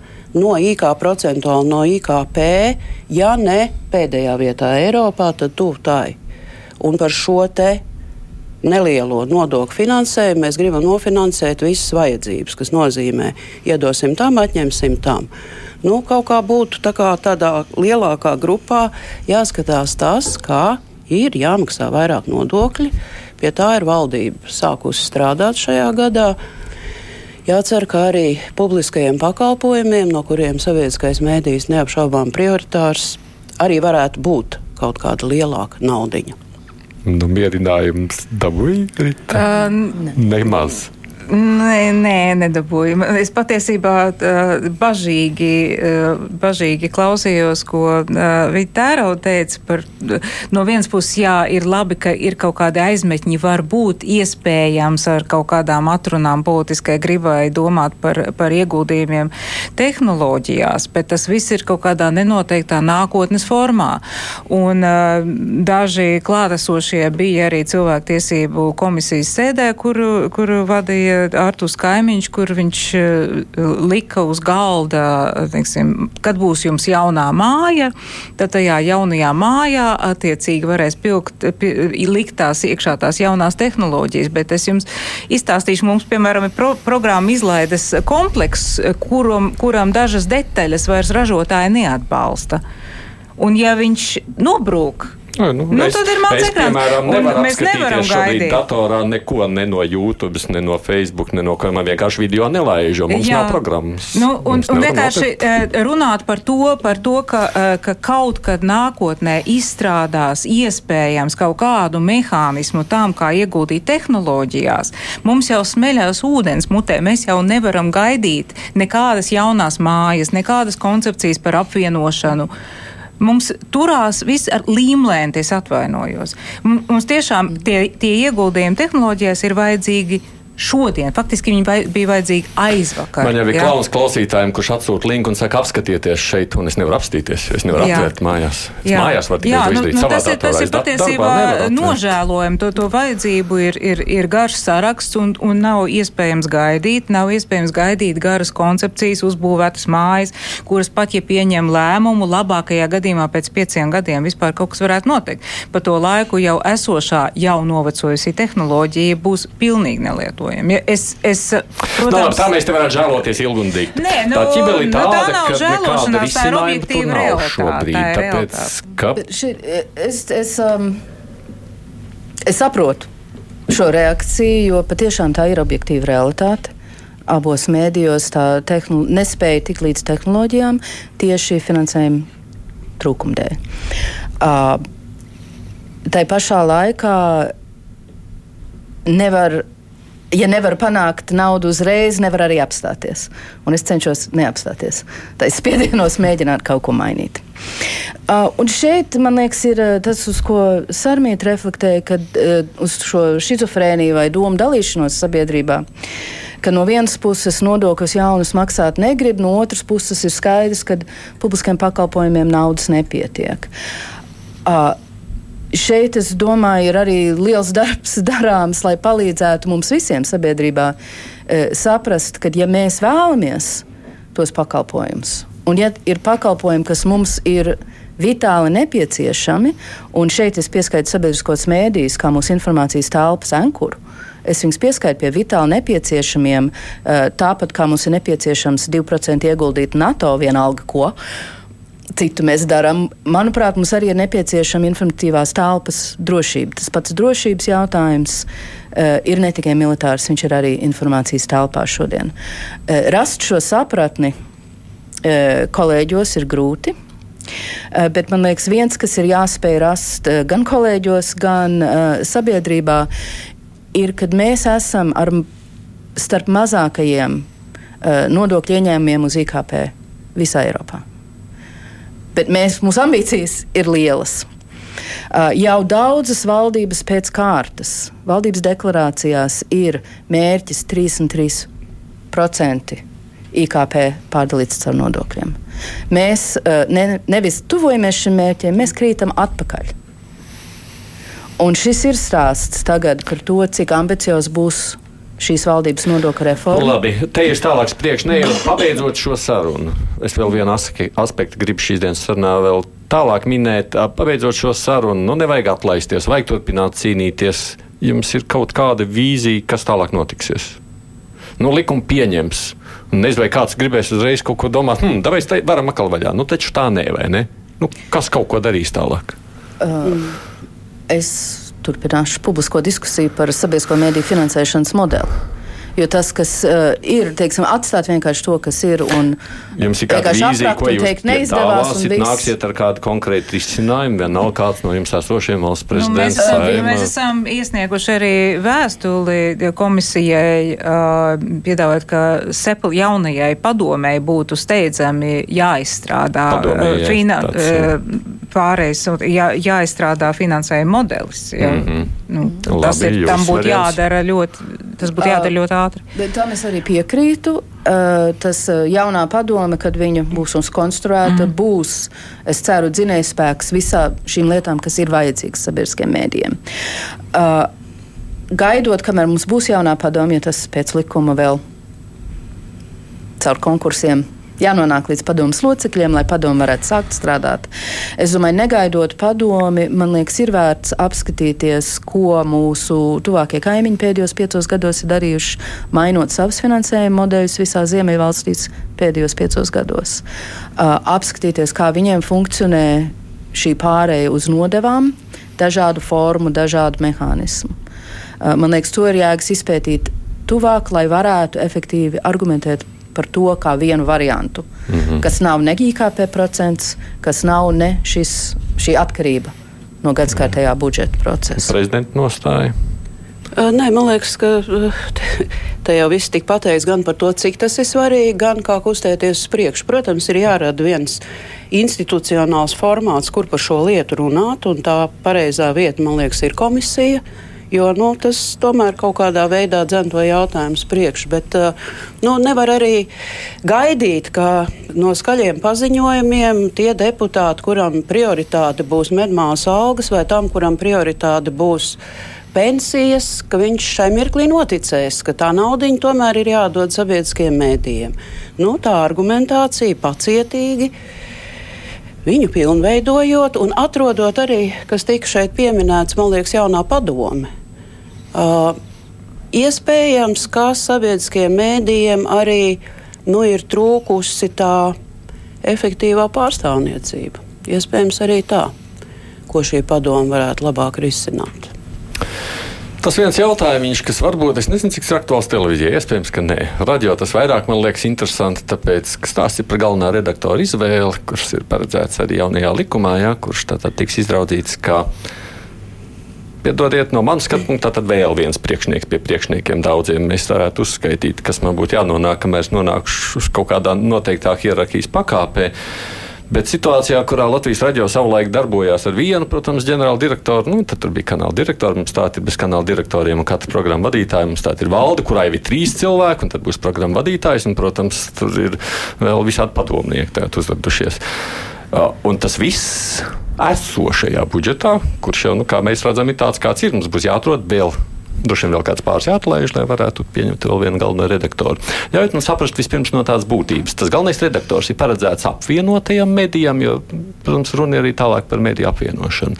no IKP procentuāli no IKP, ja ne pēdējā vietā Eiropā, tad tuvu tai. Un par šo te nelielo nodokļu finansējumu mēs gribam nofinansēt visas vajadzības, kas nozīmē, iedosim tam, atņemsim tam. Nu, kaut kā būtu tā kā tādā lielākā grupā jāskatās tas, kā ir jāmaksā vairāk nodokļi. Pie tā ir valdība sākusi strādāt šajā gadā. Jācer, ka arī publiskajiem pakalpojumiem, no kuriem sabiedriskais mēdījis neapšaubām prioritārs, arī varētu būt kaut kāda lielāka naudiņa. Nu, mierinājums dabūja? Uh, Nemaz. Nē, nē, nedabūju. Es patiesībā bažīgi, bažīgi klausījos, ko Vitēro teica par, no vienas puses, jā, ir labi, ka ir kaut kādi aizmetņi, var būt iespējams ar kaut kādām atrunām politiskai gribai domāt par, par ieguldījumiem tehnoloģijās, bet tas viss ir kaut kādā nenoteiktā nākotnes formā. Un daži klātesošie bija arī cilvēktiesību komisijas sēdē, kuru, kuru vadīja Artus Kaimiņš, kur viņš lika uz galda, teiksim, kad būs jums jaunā māja, tad tajā jaunajā mājā attiecīgi varēs pilkt, likt tās iekšā tās jaunās tehnoloģijas. Bet es jums izstāstīšu, mums, piemēram, ir pro programma izlaides komplekss, kuram, kuram dažas detaļas vairs ražotāji neatbalsta. Un ja viņš nobrūk, Nu, nu, Nu, es, tad ir mans ekrāns. nevaru mēs nevaram gaidīt. datorā neko ne no YouTube, ne no Facebook, ne no kā man vienkārši video nelaiž, jo mums Jā. nav programmas. Nu, un, un vienkārši nopirkt. eh, runāt par to, par to ka, eh, ka kaut kad nākotnē izstrādās iespējams kaut kādu mehānismu tam, kā ieguldīt tehnoloģijās. Mums jau smeļās ūdens mutē, mēs jau nevaram gaidīt nekādas jaunās mājas, nekādas koncepcijas par apvienošanu. Mums turās viss ar līmlēni, es atvainojos. Mums tiešām tie, tie ieguldījumi tehnoloģijās ir vajadzīgi šodien. Faktiski viņi vai, bija vajadzīgi aizvakar. Man jau jā. klauns klausītājiem, kurš atsūta linku un saka, apskatieties šeit, un es nevaru apstīties, es nevaru Jā. atvērt mājās. Es Jā. mājās varu tikai nu, izdarīt nu, tas ir, tas ir patiesībā nožēlojami. To, to vajadzību ir, ir, ir garš saraksts un, un nav iespējams gaidīt. Nav iespējams gaidīt garas koncepcijas, uzbūvētas mājas, kuras pat, ja pieņem lēmumu, labākajā gadījumā pēc pieciem gadiem vispār kaut kas varētu notikt. Pa to laiku jau esošā, jau novecojusi tehnoloģija būs pilnīgi nelietojama. Ja es, es, Nu, labi, protams, tā mēs te varētu žēloties ilgi un dikti. Nē, nu, tā ķibeli nu, tāda, tā nav žēlošanās, tā ir objektīva nav realitāte, šobrīd. Tāpēc, ka Šī, es, es, um, es saprotu šo reakciju, jo patiešām tā ir objektīva realitāte. Abos mēdījos tā tehnolo- nespēja tikt līdz tehnoloģijām tieši finansējuma trūkuma dēļ. Uh, tā pašā laikā nevar. Ja nevar panākt naudu uzreiz, nevar arī apstāties. Un es cenšos neapstāties. Tā ir spiedienos mēģināt kaut ko mainīt. Uh, un šeit, man liekas, ir tas, uz ko Sarmīta reflektēja, kad uh, uz šo schizofrēniju vai domu dalīšanos sabiedrībā. Ka no vienas puses nodokļus jaunus maksāt negrib, no otras puses ir skaidrs, ka publiskiem pakalpojumiem naudas nepietiek. Uh, šeit, es domāju, ir arī liels darbs darāms, lai palīdzētu mums visiem sabiedrībā e, saprast, ka, ja mēs vēlamies tos pakalpojumus, un ja ir pakalpojumi, kas mums ir vitāli nepieciešami, un šeit es pieskaitu sabiedriskos mēdījus, kā mūsu informācijas telpas ankuru. Es viņus pieskaitu pie vitāli nepieciešamiem, e, tāpat kā mums ir nepieciešams 2% ieguldīt NATO vienalga ko citu mēs darām. Manuprāt, mums arī ir nepieciešama informatīvās telpas drošība. Tas pats drošības jautājums uh, ir ne tikai militārs, viņš ir arī informācijas telpā šodien. Uh, rast šo sapratni uh, kolēģos ir grūti. Bet man liekas, viens, kas ir jāspēj rast gan kolēģos, gan uh, sabiedrībā, ir, kad mēs esam ar, starp mazākajiem uh, nodokļu ieņēmumiem uz IKP visā Eiropā bet mēs, mūsu ambīcijas ir lielas. Uh, jau daudzas valdības pēc kārtas, valdības deklarācijās ir mērķis 33% IKP pārdalīts caur nodokļiem. Mēs uh, ne, nevis tuvojamies šim mērķim, mēs krītam atpakaļ. Un šis ir stāsts tagad par to, cik ambiciozs būs šīs valdības nodokļu reforma. labi, te ir tālāks priekš, neejot pabeidzot šo sarunu. Es vēl vienu aspektu gribu šīs dienas sarunā vēl tālāk minēt. Pabeidzot šo sarunu, nu nevajag atlaisties, vajag turpināt cīnīties. Jums ir kaut kāda vīzija, kas tālāk notiksies. Nu, likumu pieņems. Nezinu, vai kāds gribēs uzreiz kaut ko domāt, hm, vai mēs varam atkal vaļā. Nu, taču tā nē, vai ne? Nu, kas kaut ko darīs tālāk? Es turpināšu publisko diskusiju par sabiedrisko mediju finansēšanas modeli. Jo tas, kas uh, ir, teiksim, atstāt vienkārši to, kas ir, un Jums ir kāda vīzija, ko jūs teikt, neizdevās, un piedāvāsiet, viss. nāksiet ar kādu konkrētu risinājumu, vienalga kāds no jums esošiem valsts Nu, mēs, prezidents. esam, Saeima. mēs esam iesnieguši arī vēstuli komisijai, uh, piedāvājot, ka SEPL jaunajai padomēji būtu steidzami jāizstrādā Padomei, uh, jā, fina, tāds, jā. uh, pārējais, jā, jāizstrādā finansējuma modelis. Ja, mm -hmm. nu, tas Labi, ir, tam būtu jādara ļoti, tas būtu jādara ļoti ātri. Bet tam es arī piekrītu. Uh, tas uh, jaunā padome, kad viņa būs mums konstruēta, mm. būs, es ceru, dzinējspēks visām šīm lietām, kas ir vajadzīgas sabiedriskiem mēdījiem. Uh, gaidot, kamēr mums būs jaunā padoma, ja tas pēc likuma vēl caur konkursiem jānonāk līdz padomus locekļiem, lai padomu varētu sākt strādāt. Es domāju, negaidot padomi, man liekas, ir vērts apskatīties, ko mūsu tuvākie kaimiņi pēdējos piecos gados ir darījuši, mainot savus finansējuma modeļus visā Ziemeļvalstīs pēdējos piecos gados. Apskatīties, kā viņiem funkcionē šī pārēja uz nodevām, dažādu formu, dažādu mehānismu. Man liekas, to ir jēgas izpētīt tuvāk, lai varētu efektīvi argumentēt par to kā vienu variantu, mm -hmm. kas nav ne IKP procents, kas nav ne šis, šī atkarība no gadskārtējā budžeta procesa. Prezidenta nostāja. Nē, man liekas, ka te jau viss tika pateikts gan par to, cik tas ir svarīgi, gan kā kustēties uz priekšu. Protams, ir jārada viens institucionāls formāts, kur par šo lietu runāt, un tā pareizā vieta, man liekas, ir komisija. Jo nu, tas tomēr kaut kādā veidā dzen to jautājumu priekš. Bet uh, nu, nevar arī gaidīt, ka no skaļiem paziņojumiem tie deputāti, kuram prioritāte būs medmāsas algas, vai tam, kuram prioritāte būs pensijas, ka viņš šai mirklī noticēs, ka tā nauda tomēr ir jādod sabiedriskiem mēdījiem. Nu, tā argumentācija pacietīgi viņu pilnveidojot un atrodot arī, kas tika šeit pieminēts, man liekas, jaunā padome. Uh, iespējams, ka sabiedriskajiem mēdījiem arī nu, ir trūkusi tā efektīvā pārstāvniecība. Iespējams, arī tā, ko šī padoma varētu labāk risināt. Tas viens jautājums, kas varbūt es nezinu, cik aktuāls televīzijai. Iespējams, ka nē. Radio tas vairāk man liekas interesanti, tāpēc, ka stāsts ir par galvenā redaktora izvēli, kurš ir paredzēts arī jaunajā likumā, jā, kurš tātad tiks izraudzīts kā Piedodiet, no manas skatu punkta, tad vēl viens priekšnieks pie priekšniekiem daudziem. Mēs varētu uzskaitīt, kas man būtu jānonāk, kamēr es nonākšu kaut kādā noteiktā hierarhijas pakāpē. Bet situācijā, kurā Latvijas raidījā savulaik darbojās ar vienu, protams, ģenerāla direktoru, nu, tad tur bija kanāla direktori, mums tā ir bez kanāla direktoriem un katra programma vadītāja. Mums tā ir valde, kurā ir trīs cilvēki, un tad būs programma vadītājs, un, protams, tur ir vēl visādi padomnieki uzvedušies. Un tas viss esošajā budžetā, kurš jau, nu, kā mēs redzam, ir tāds, kāds ir. Mums būs jāatrod vēl Droši vien vēl kāds pāris jāatlaiž, lai varētu pieņemt vēl vienu galveno redaktoru. Ļaujiet man saprast vispirms no tādas būtības. Tas galvenais redaktors ir paredzēts apvienotajam medijam, jo, protams, runa ir arī tālāk par mediju apvienošanu.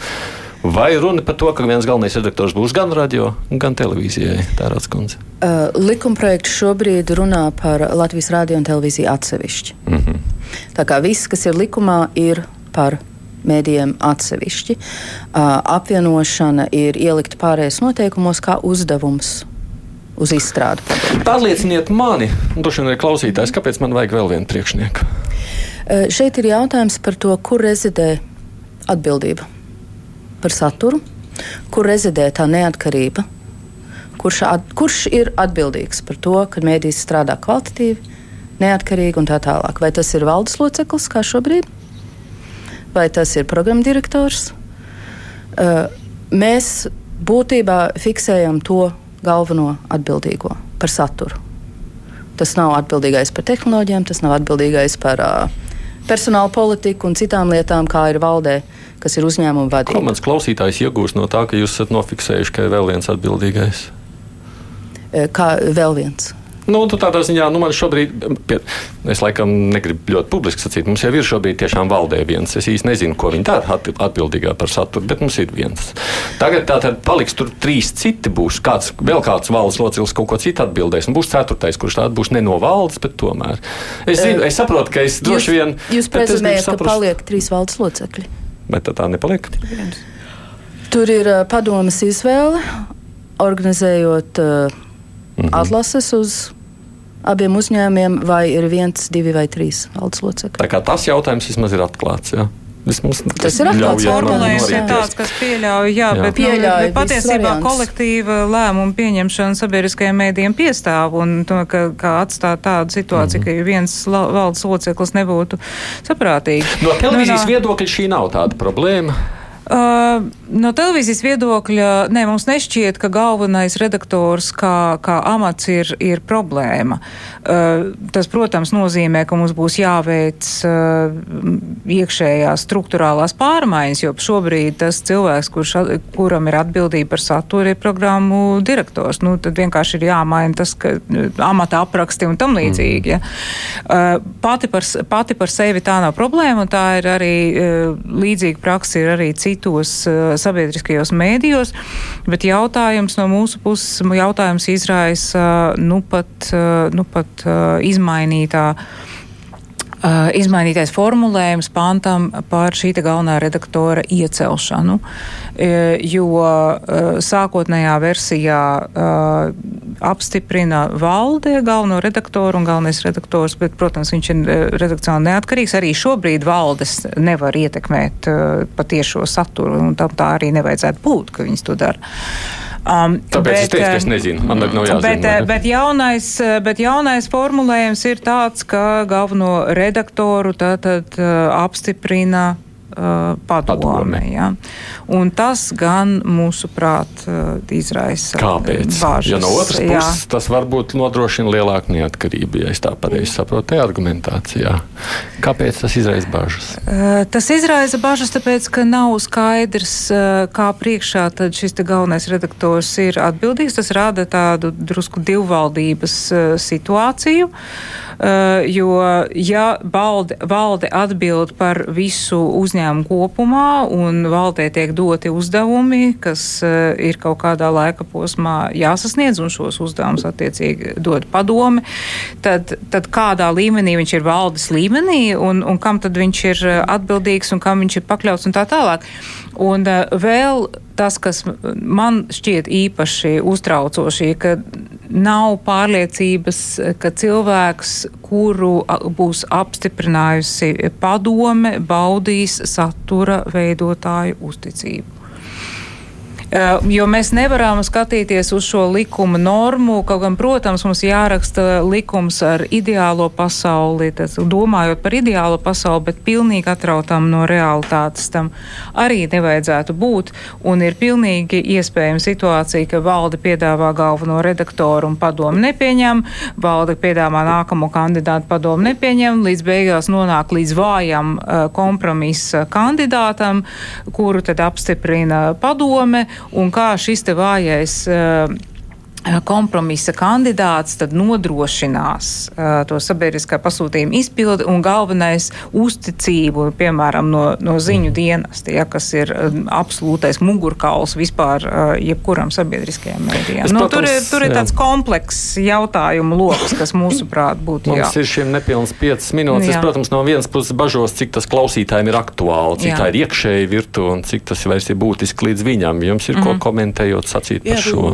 Vai runa par to, ka viens galvenais redaktors būs gan radio, gan televīzijai? Tā ir atskundze. Uh, likumprojekts šobrīd runā par Latvijas radio un televīziju atsevišķi. Mm -hmm. Tā kā viss, kas ir likumā, ir par mēdījiem atsevišķi. Apvienošana ir ielikta pārējais noteikumos kā uzdevums. Uz izstrādi. Pārlieciniet mani, un droši vien arī klausītājs, kāpēc man vajag vēl vienu priekšnieku. Šeit ir jautājums par to, kur rezidē atbildība par saturu, kur rezidē tā neatkarība, kurš, at, kurš ir atbildīgs par to, ka mēdīs strādā kvalitatīvi, neatkarīgi un tā tālāk. Vai tas ir valdes loceklis, kā šobrīd? Vai tas ir programmdirektors. Mēs būtībā fiksējam to galveno atbildīgo par saturu. Tas nav atbildīgais par tehnoloģijām, tas nav atbildīgais par uh, personāla politiku un citām lietām, kā ir valdē, kas ir uzņēmuma vadība. Ko mans klausītājs iegūst no tā, ka jūs esat nofiksējuši, ka ir vēl viens atbildīgais? Kā vēl viens? Nu, tādā ziņā, nu, man šobrīd, pie, es laikam negribu ļoti publiski sacīt, mums jau ir šobrīd tiešām valdē viens. Es īsti nezinu, ko viņi dara atbildīgā par saturu, bet mums ir viens. Tagad tā tad paliks tur trīs citi būs. Kāds, vēl kāds valdes loceklis kaut ko citu atbildēs, un būs ceturtais, kurš tāds būs ne no valdes, bet tomēr. Es, zinu, es saprotu, ka es droši vien. Jūs prezumējat, ka paliek trīs valdes locekļi. Bet tā, tā nepaliek. Tur ir uh, padomas izvēle, organizējot uh, -hmm. atlases uz abiem uzņēmumiem, vai ir viens, divi vai trīs valdes locekļi. Tā kā tas jautājums vismaz ir atklāts. Jā. Vismaz, tas ir atklāts formulējums, ir tāds, kas pieļauj, jā, jā. bet, pieļauj, nu, bet patiesībā kolektīva lēmuma pieņemšana sabiedriskajiem mēdījiem piestāv un to, ka, ka atstāt tādu situāciju, mm -hmm. ka viens valdes loceklis nebūtu saprātīgi. No televīzijas nu, viedokļa šī nav tāda problēma. Uh, no televīzijas viedokļa, ne, mums nešķiet, ka galvenais redaktors kā, kā amats ir, ir problēma. Uh, tas, protams, nozīmē, ka mums būs jāveic uh, iekšējās struktūrālās pārmaiņas, jo šobrīd tas cilvēks, kurš, kuram ir atbildība par saturu, ir programmu direktors. Nu, tad vienkārši ir jāmaina tas, ka amata apraksti un tam līdzīgi. Ja. Pati, par, pati par sevi tā nav problēma, un tā ir arī līdzīga praksa ir arī cita citos uh, sabiedriskajos mēdījos, bet jautājums no mūsu puses, jautājums izraisa nu pat, uh, nu pat uh, izmainītā. Uh, izmainītais formulējums pantam par šī galvenā redaktora iecelšanu, uh, jo uh, sākotnējā versijā apstiprina valde galveno redaktoru un galvenais redaktors, bet, protams, viņš ir redakcionāli neatkarīgs. Arī šobrīd valdes nevar ietekmēt patiešo saturu, un tam tā arī nevajadzētu būt, ka viņas to dara. Um, Tāpēc bet, es teicu, ka es um, nezinu. Man nav jāzina. Bet, ne? bet, jaunais, bet jaunais formulējums ir tāds, ka galveno redaktoru tātad uh, apstiprina uh, padome. Ja? Un tas gan mūsuprāt izraisa Kāpēc? bāžas. Ja no otras jā. puses tas varbūt nodrošina lielāku neatkarību, ja es tā pareizi saprotu, te argumentācijā. Kāpēc tas izraisa bažas? Tas izraisa bažas, tāpēc, ka nav skaidrs, kā priekšā tad šis galvenais redaktors ir atbildīgs. Tas rada tādu drusku divvaldības situāciju. Uh, jo, ja valde, valde atbild par visu uzņēmumu, kopumā, un valdē tiek doti uzdevumi, kas uh, ir kaut kādā laika posmā jāsasniedz, un šos uzdevumus attiecīgi dod padome, tad, tad kādā līmenī viņš ir valdes līmenī, un, un kam tad viņš ir eh, atbildīgs, un kam viņš ir pakļauts, un tā tālāk. Un vēl tas, kas man šķiet īpaši uztraucoši, ka nav pārliecības, ka cilvēks, kuru būs apstiprinājusi padome, baudīs satura veidotāju uzticību. Eh, jo mēs nevaram skatīties uz šo likuma normu, kaut gan, protams, mums jāraksta likums ar ideālo pasauli, tas, domājot par ideālo pasauli, bet pilnīgi atrautam no realitātes tam arī nevajadzētu būt. Un ir pilnīgi iespējama situācija, ka valde piedāvā galveno redaktoru un padomu nepieņem, valde piedāvā nākamo kandidātu padomu nepieņem, līdz beigās nonāk līdz vājam uh, kompromisa kandidātam, kuru tad apstiprina padome un kā šis te vājais uh, kompromisa kandidāts tad nodrošinās uh, to sabiedriskā pasūtījuma izpildi un galvenais uzticību, piemēram, no, no ziņu dienesta, ja, kas ir um, absolūtais mugurkauls vispār uh, jebkuram sabiedriskajam mēdījam. Nu, protams, tur, ir, tur ir tāds komplekss jautājumu lokus, kas mūsuprāt būtu jā. Mums ir šiem nepilns 5 minūtes. Jā. Es, protams, no vienas puses bažos, cik tas klausītājiem ir aktuāli, cik jā. tā ir iekšēji virtu un cik tas vairs ir būtiski līdz viņam. Jums ir mm -hmm. ko mhm. komentējot sacīt par jā, šo?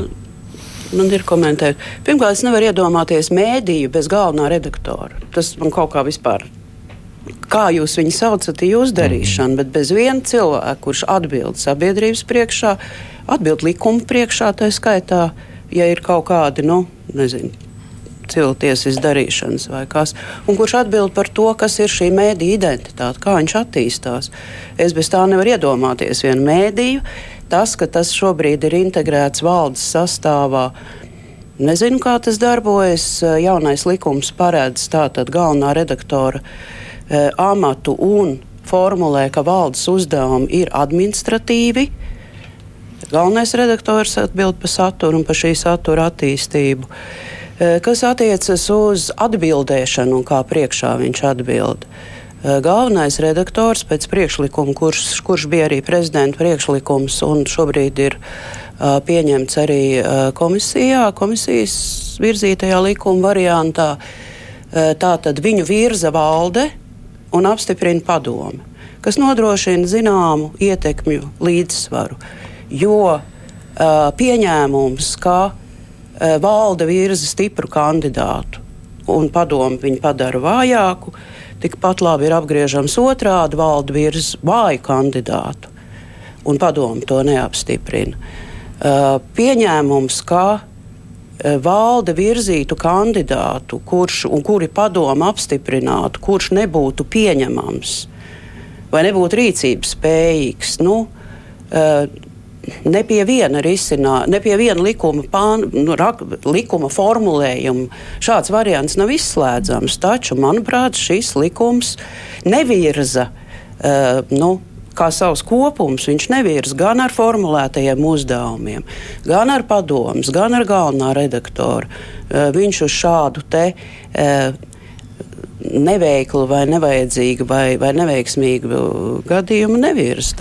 Nu, man ir komentēt. Pirmkārt, es nevaru iedomāties mēdīju bez galvenā redaktora. Tas man kaut kā vispār. Kā jūs viņu saucat, ir jūsu darīšana, mm. bet bez viena cilvēka, kurš atbild sabiedrības priekšā, atbild likuma priekšā, tā skaitā, ja ir kaut kādi, nu, nezinu, cilvēcības darīšanas vai kas, un kurš atbild par to, kas ir šī mēdīja identitāte, kā viņš attīstās. Es bez tā nevaru iedomāties vienu mēdīju. Tas, ka tas šobrīd ir integrēts valdes sastāvā, nezinu, kā tas darbojas. Jaunais likums paredz tātad galvenā redaktora e, amatu un formulē, ka valdes uzdevumi ir administratīvi. Galvenais redaktors atbild par saturu un par šī satura attīstību. E, kas attiecas uz atbildēšanu un kā priekšā viņš atbild. Uh, galvenais redaktors pēc priekšlikuma, kurš, kurš bija arī prezidenta priekšlikums un šobrīd ir uh, pieņemts arī uh, komisijā, komisijas virzītajā likuma variantā. Uh, tā tad viņu virza valde un apstiprina padomi, kas nodrošina zināmu ietekmju līdzsvaru. Jo pieņēmums, ka valde virza stipru kandidātu un padomu viņu padara vājāku, uh, tikpat labi ir apgriežams otrādi valda virs vāju kandidātu, un padomu to neapstiprina. Uh, pieņēmums, ka uh, valde virzītu kandidātu, kurš kuri padomu apstiprinātu, kurš nebūtu pieņemams vai nebūtu rīcības spējīgs, nu, ne pie viena risinā, ne pie viena likuma, pān, nu, rak, likuma formulējuma šāds variants nav izslēdzams. Taču, manuprāt, šis likums nevirza. Uh, nu, kā savs kopums, viņš nevirs gan ar formulētajiem uzdevumiem, gan ar padomus, gan ar galvenā redaktora. Uh, viņš uz šādu te. Uh, Neveiklu, vai nevajadzīgu, vai, vai neveiksmīgu gadījumu nevirs.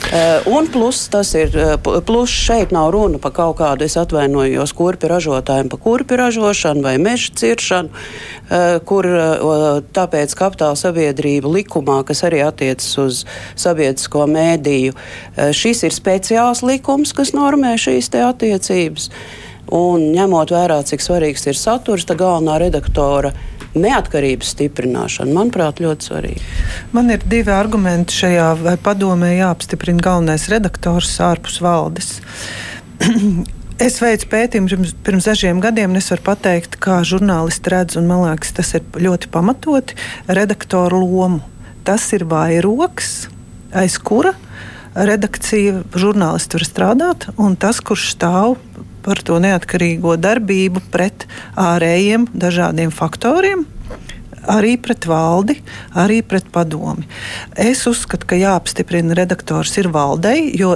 Uh, un plus, ir, uh, plus šeit nav runa par kaut kādu, es atvainojos, kurpi ražotājiem par kurpi ražošanu vai meža ciršanu, uh, kur tāpēc kapitāla sabiedrība likumā, kas arī attiecas uz sabiedrisko mēdīju, šis ir speciāls likums, kas normē šīs te attiecības. Un ņemot vērā, cik svarīgs ir saturs, tā galvenā redaktora neatkarības stiprināšana, manuprāt, ļoti svarīga. Man ir divi argumenti šajā, vai padomē jāapstiprina galvenais redaktors ārpus valdes. Es veicu pētījumu pirms, dažiem gadiem, un es varu pateikt, kā žurnālisti redz, un man liekas, tas ir ļoti pamatoti, redaktoru lomu. Tas ir vairoks, aiz kura redakcija žurnālisti var strādāt, un tas, kurš stāv par to neatkarīgo darbību pret ārējiem dažādiem faktoriem. Arī pret valdi, arī pret padomi. Es uzskatu, ka jāapstiprina redaktors ir valdei, jo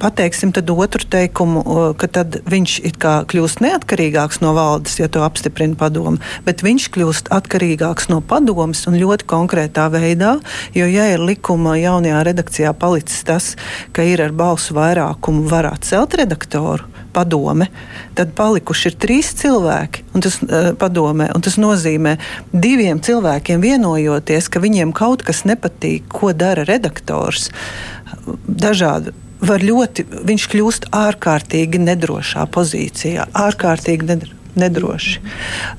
pateiksim tad otru teikumu, ka tad viņš it kā kļūst neatkarīgāks no valdes, ja to apstiprina padomu, bet viņš kļūst atkarīgāks no padomas un ļoti konkrētā veidā, jo ja ir likuma jaunajā redakcijā palicis tas, ka ir ar balsu vairākumu var atcelt redaktoru, padome, tad palikuši ir trīs cilvēki un tas, uh, padomē, un tas nozīmē diviem cilvēkiem vienojoties, ka viņiem kaut kas nepatīk, ko dara redaktors. Dažādi var ļoti, viņš kļūst ārkārtīgi nedrošā pozīcijā, ārkārtīgi nedrošā nedroši.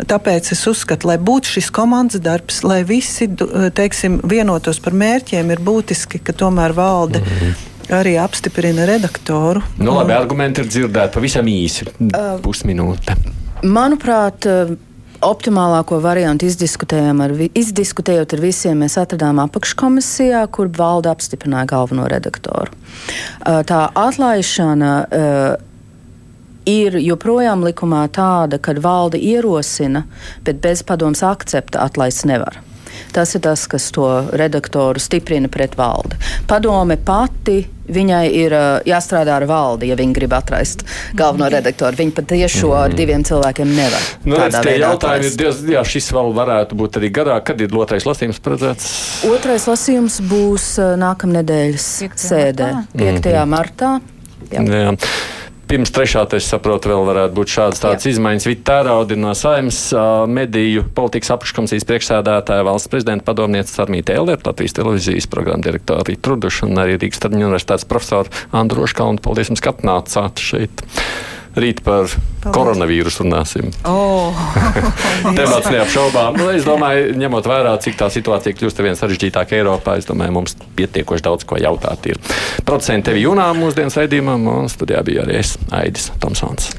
Tāpēc es uzskatu, lai būtu šis komandas darbs, lai visi teiksim, vienotos par mērķiem, ir būtiski, ka tomēr valde. Mm -hmm arī apstiprina redaktoru. Nu, labi, un... argumenti ir dzirdēti pavisam īsi, uh, pusminūte. Manuprāt, optimālāko variantu izdiskutējām ar, izdiskutējot ar visiem, mēs atradām apakškomisijā, kur valde apstiprināja galveno redaktoru. Tā atlaišana ir joprojām likumā tāda, ka valde ierosina, bet bez padomus akcepta atlaist nevar. Tas ir tas, kas to redaktoru stiprina pret valdi. Padome pati viņai ir jāstrādā ar valdi, ja viņi grib atrast galveno redaktoru. Viņi patiešām mm. ar mhm. diviem cilvēkiem nevar. Nu, redz, tie jautājumi ir diezgan, jā, šis vēl varētu būt arī garāk. Kad ir otrais lasījums paredzēts? Otrais lasījums būs nākamnedēļas sēdē, 5. martā. Jā. Jā. Pirms trešā, es saprotu, vēl varētu būt šādas tādas izmaiņas. Vita Tērauda no Saimnes mediju politikas apakškomisijas priekšsēdētāja, valsts prezidenta padomniece Armīte Eller, Latvijas televīzijas programma direktora Rīta Truduša un arī Rīgas Tarņu universitātes profesora Andru Roškalnu. Paldies jums, ka atnācāt šeit! Rīt par Paldies. koronavīrusu runāsim. Oh, Temats neapšaubām. Nu, es domāju, ņemot vērā, cik tā situācija kļūst vien sarežģītāka Eiropā, es domāju, mums pietiekoši daudz ko jautāt. Ir. Producenti tevi jūnā mūsdienas raidījumam, un studijā bija arī es, Aidis Tomsons.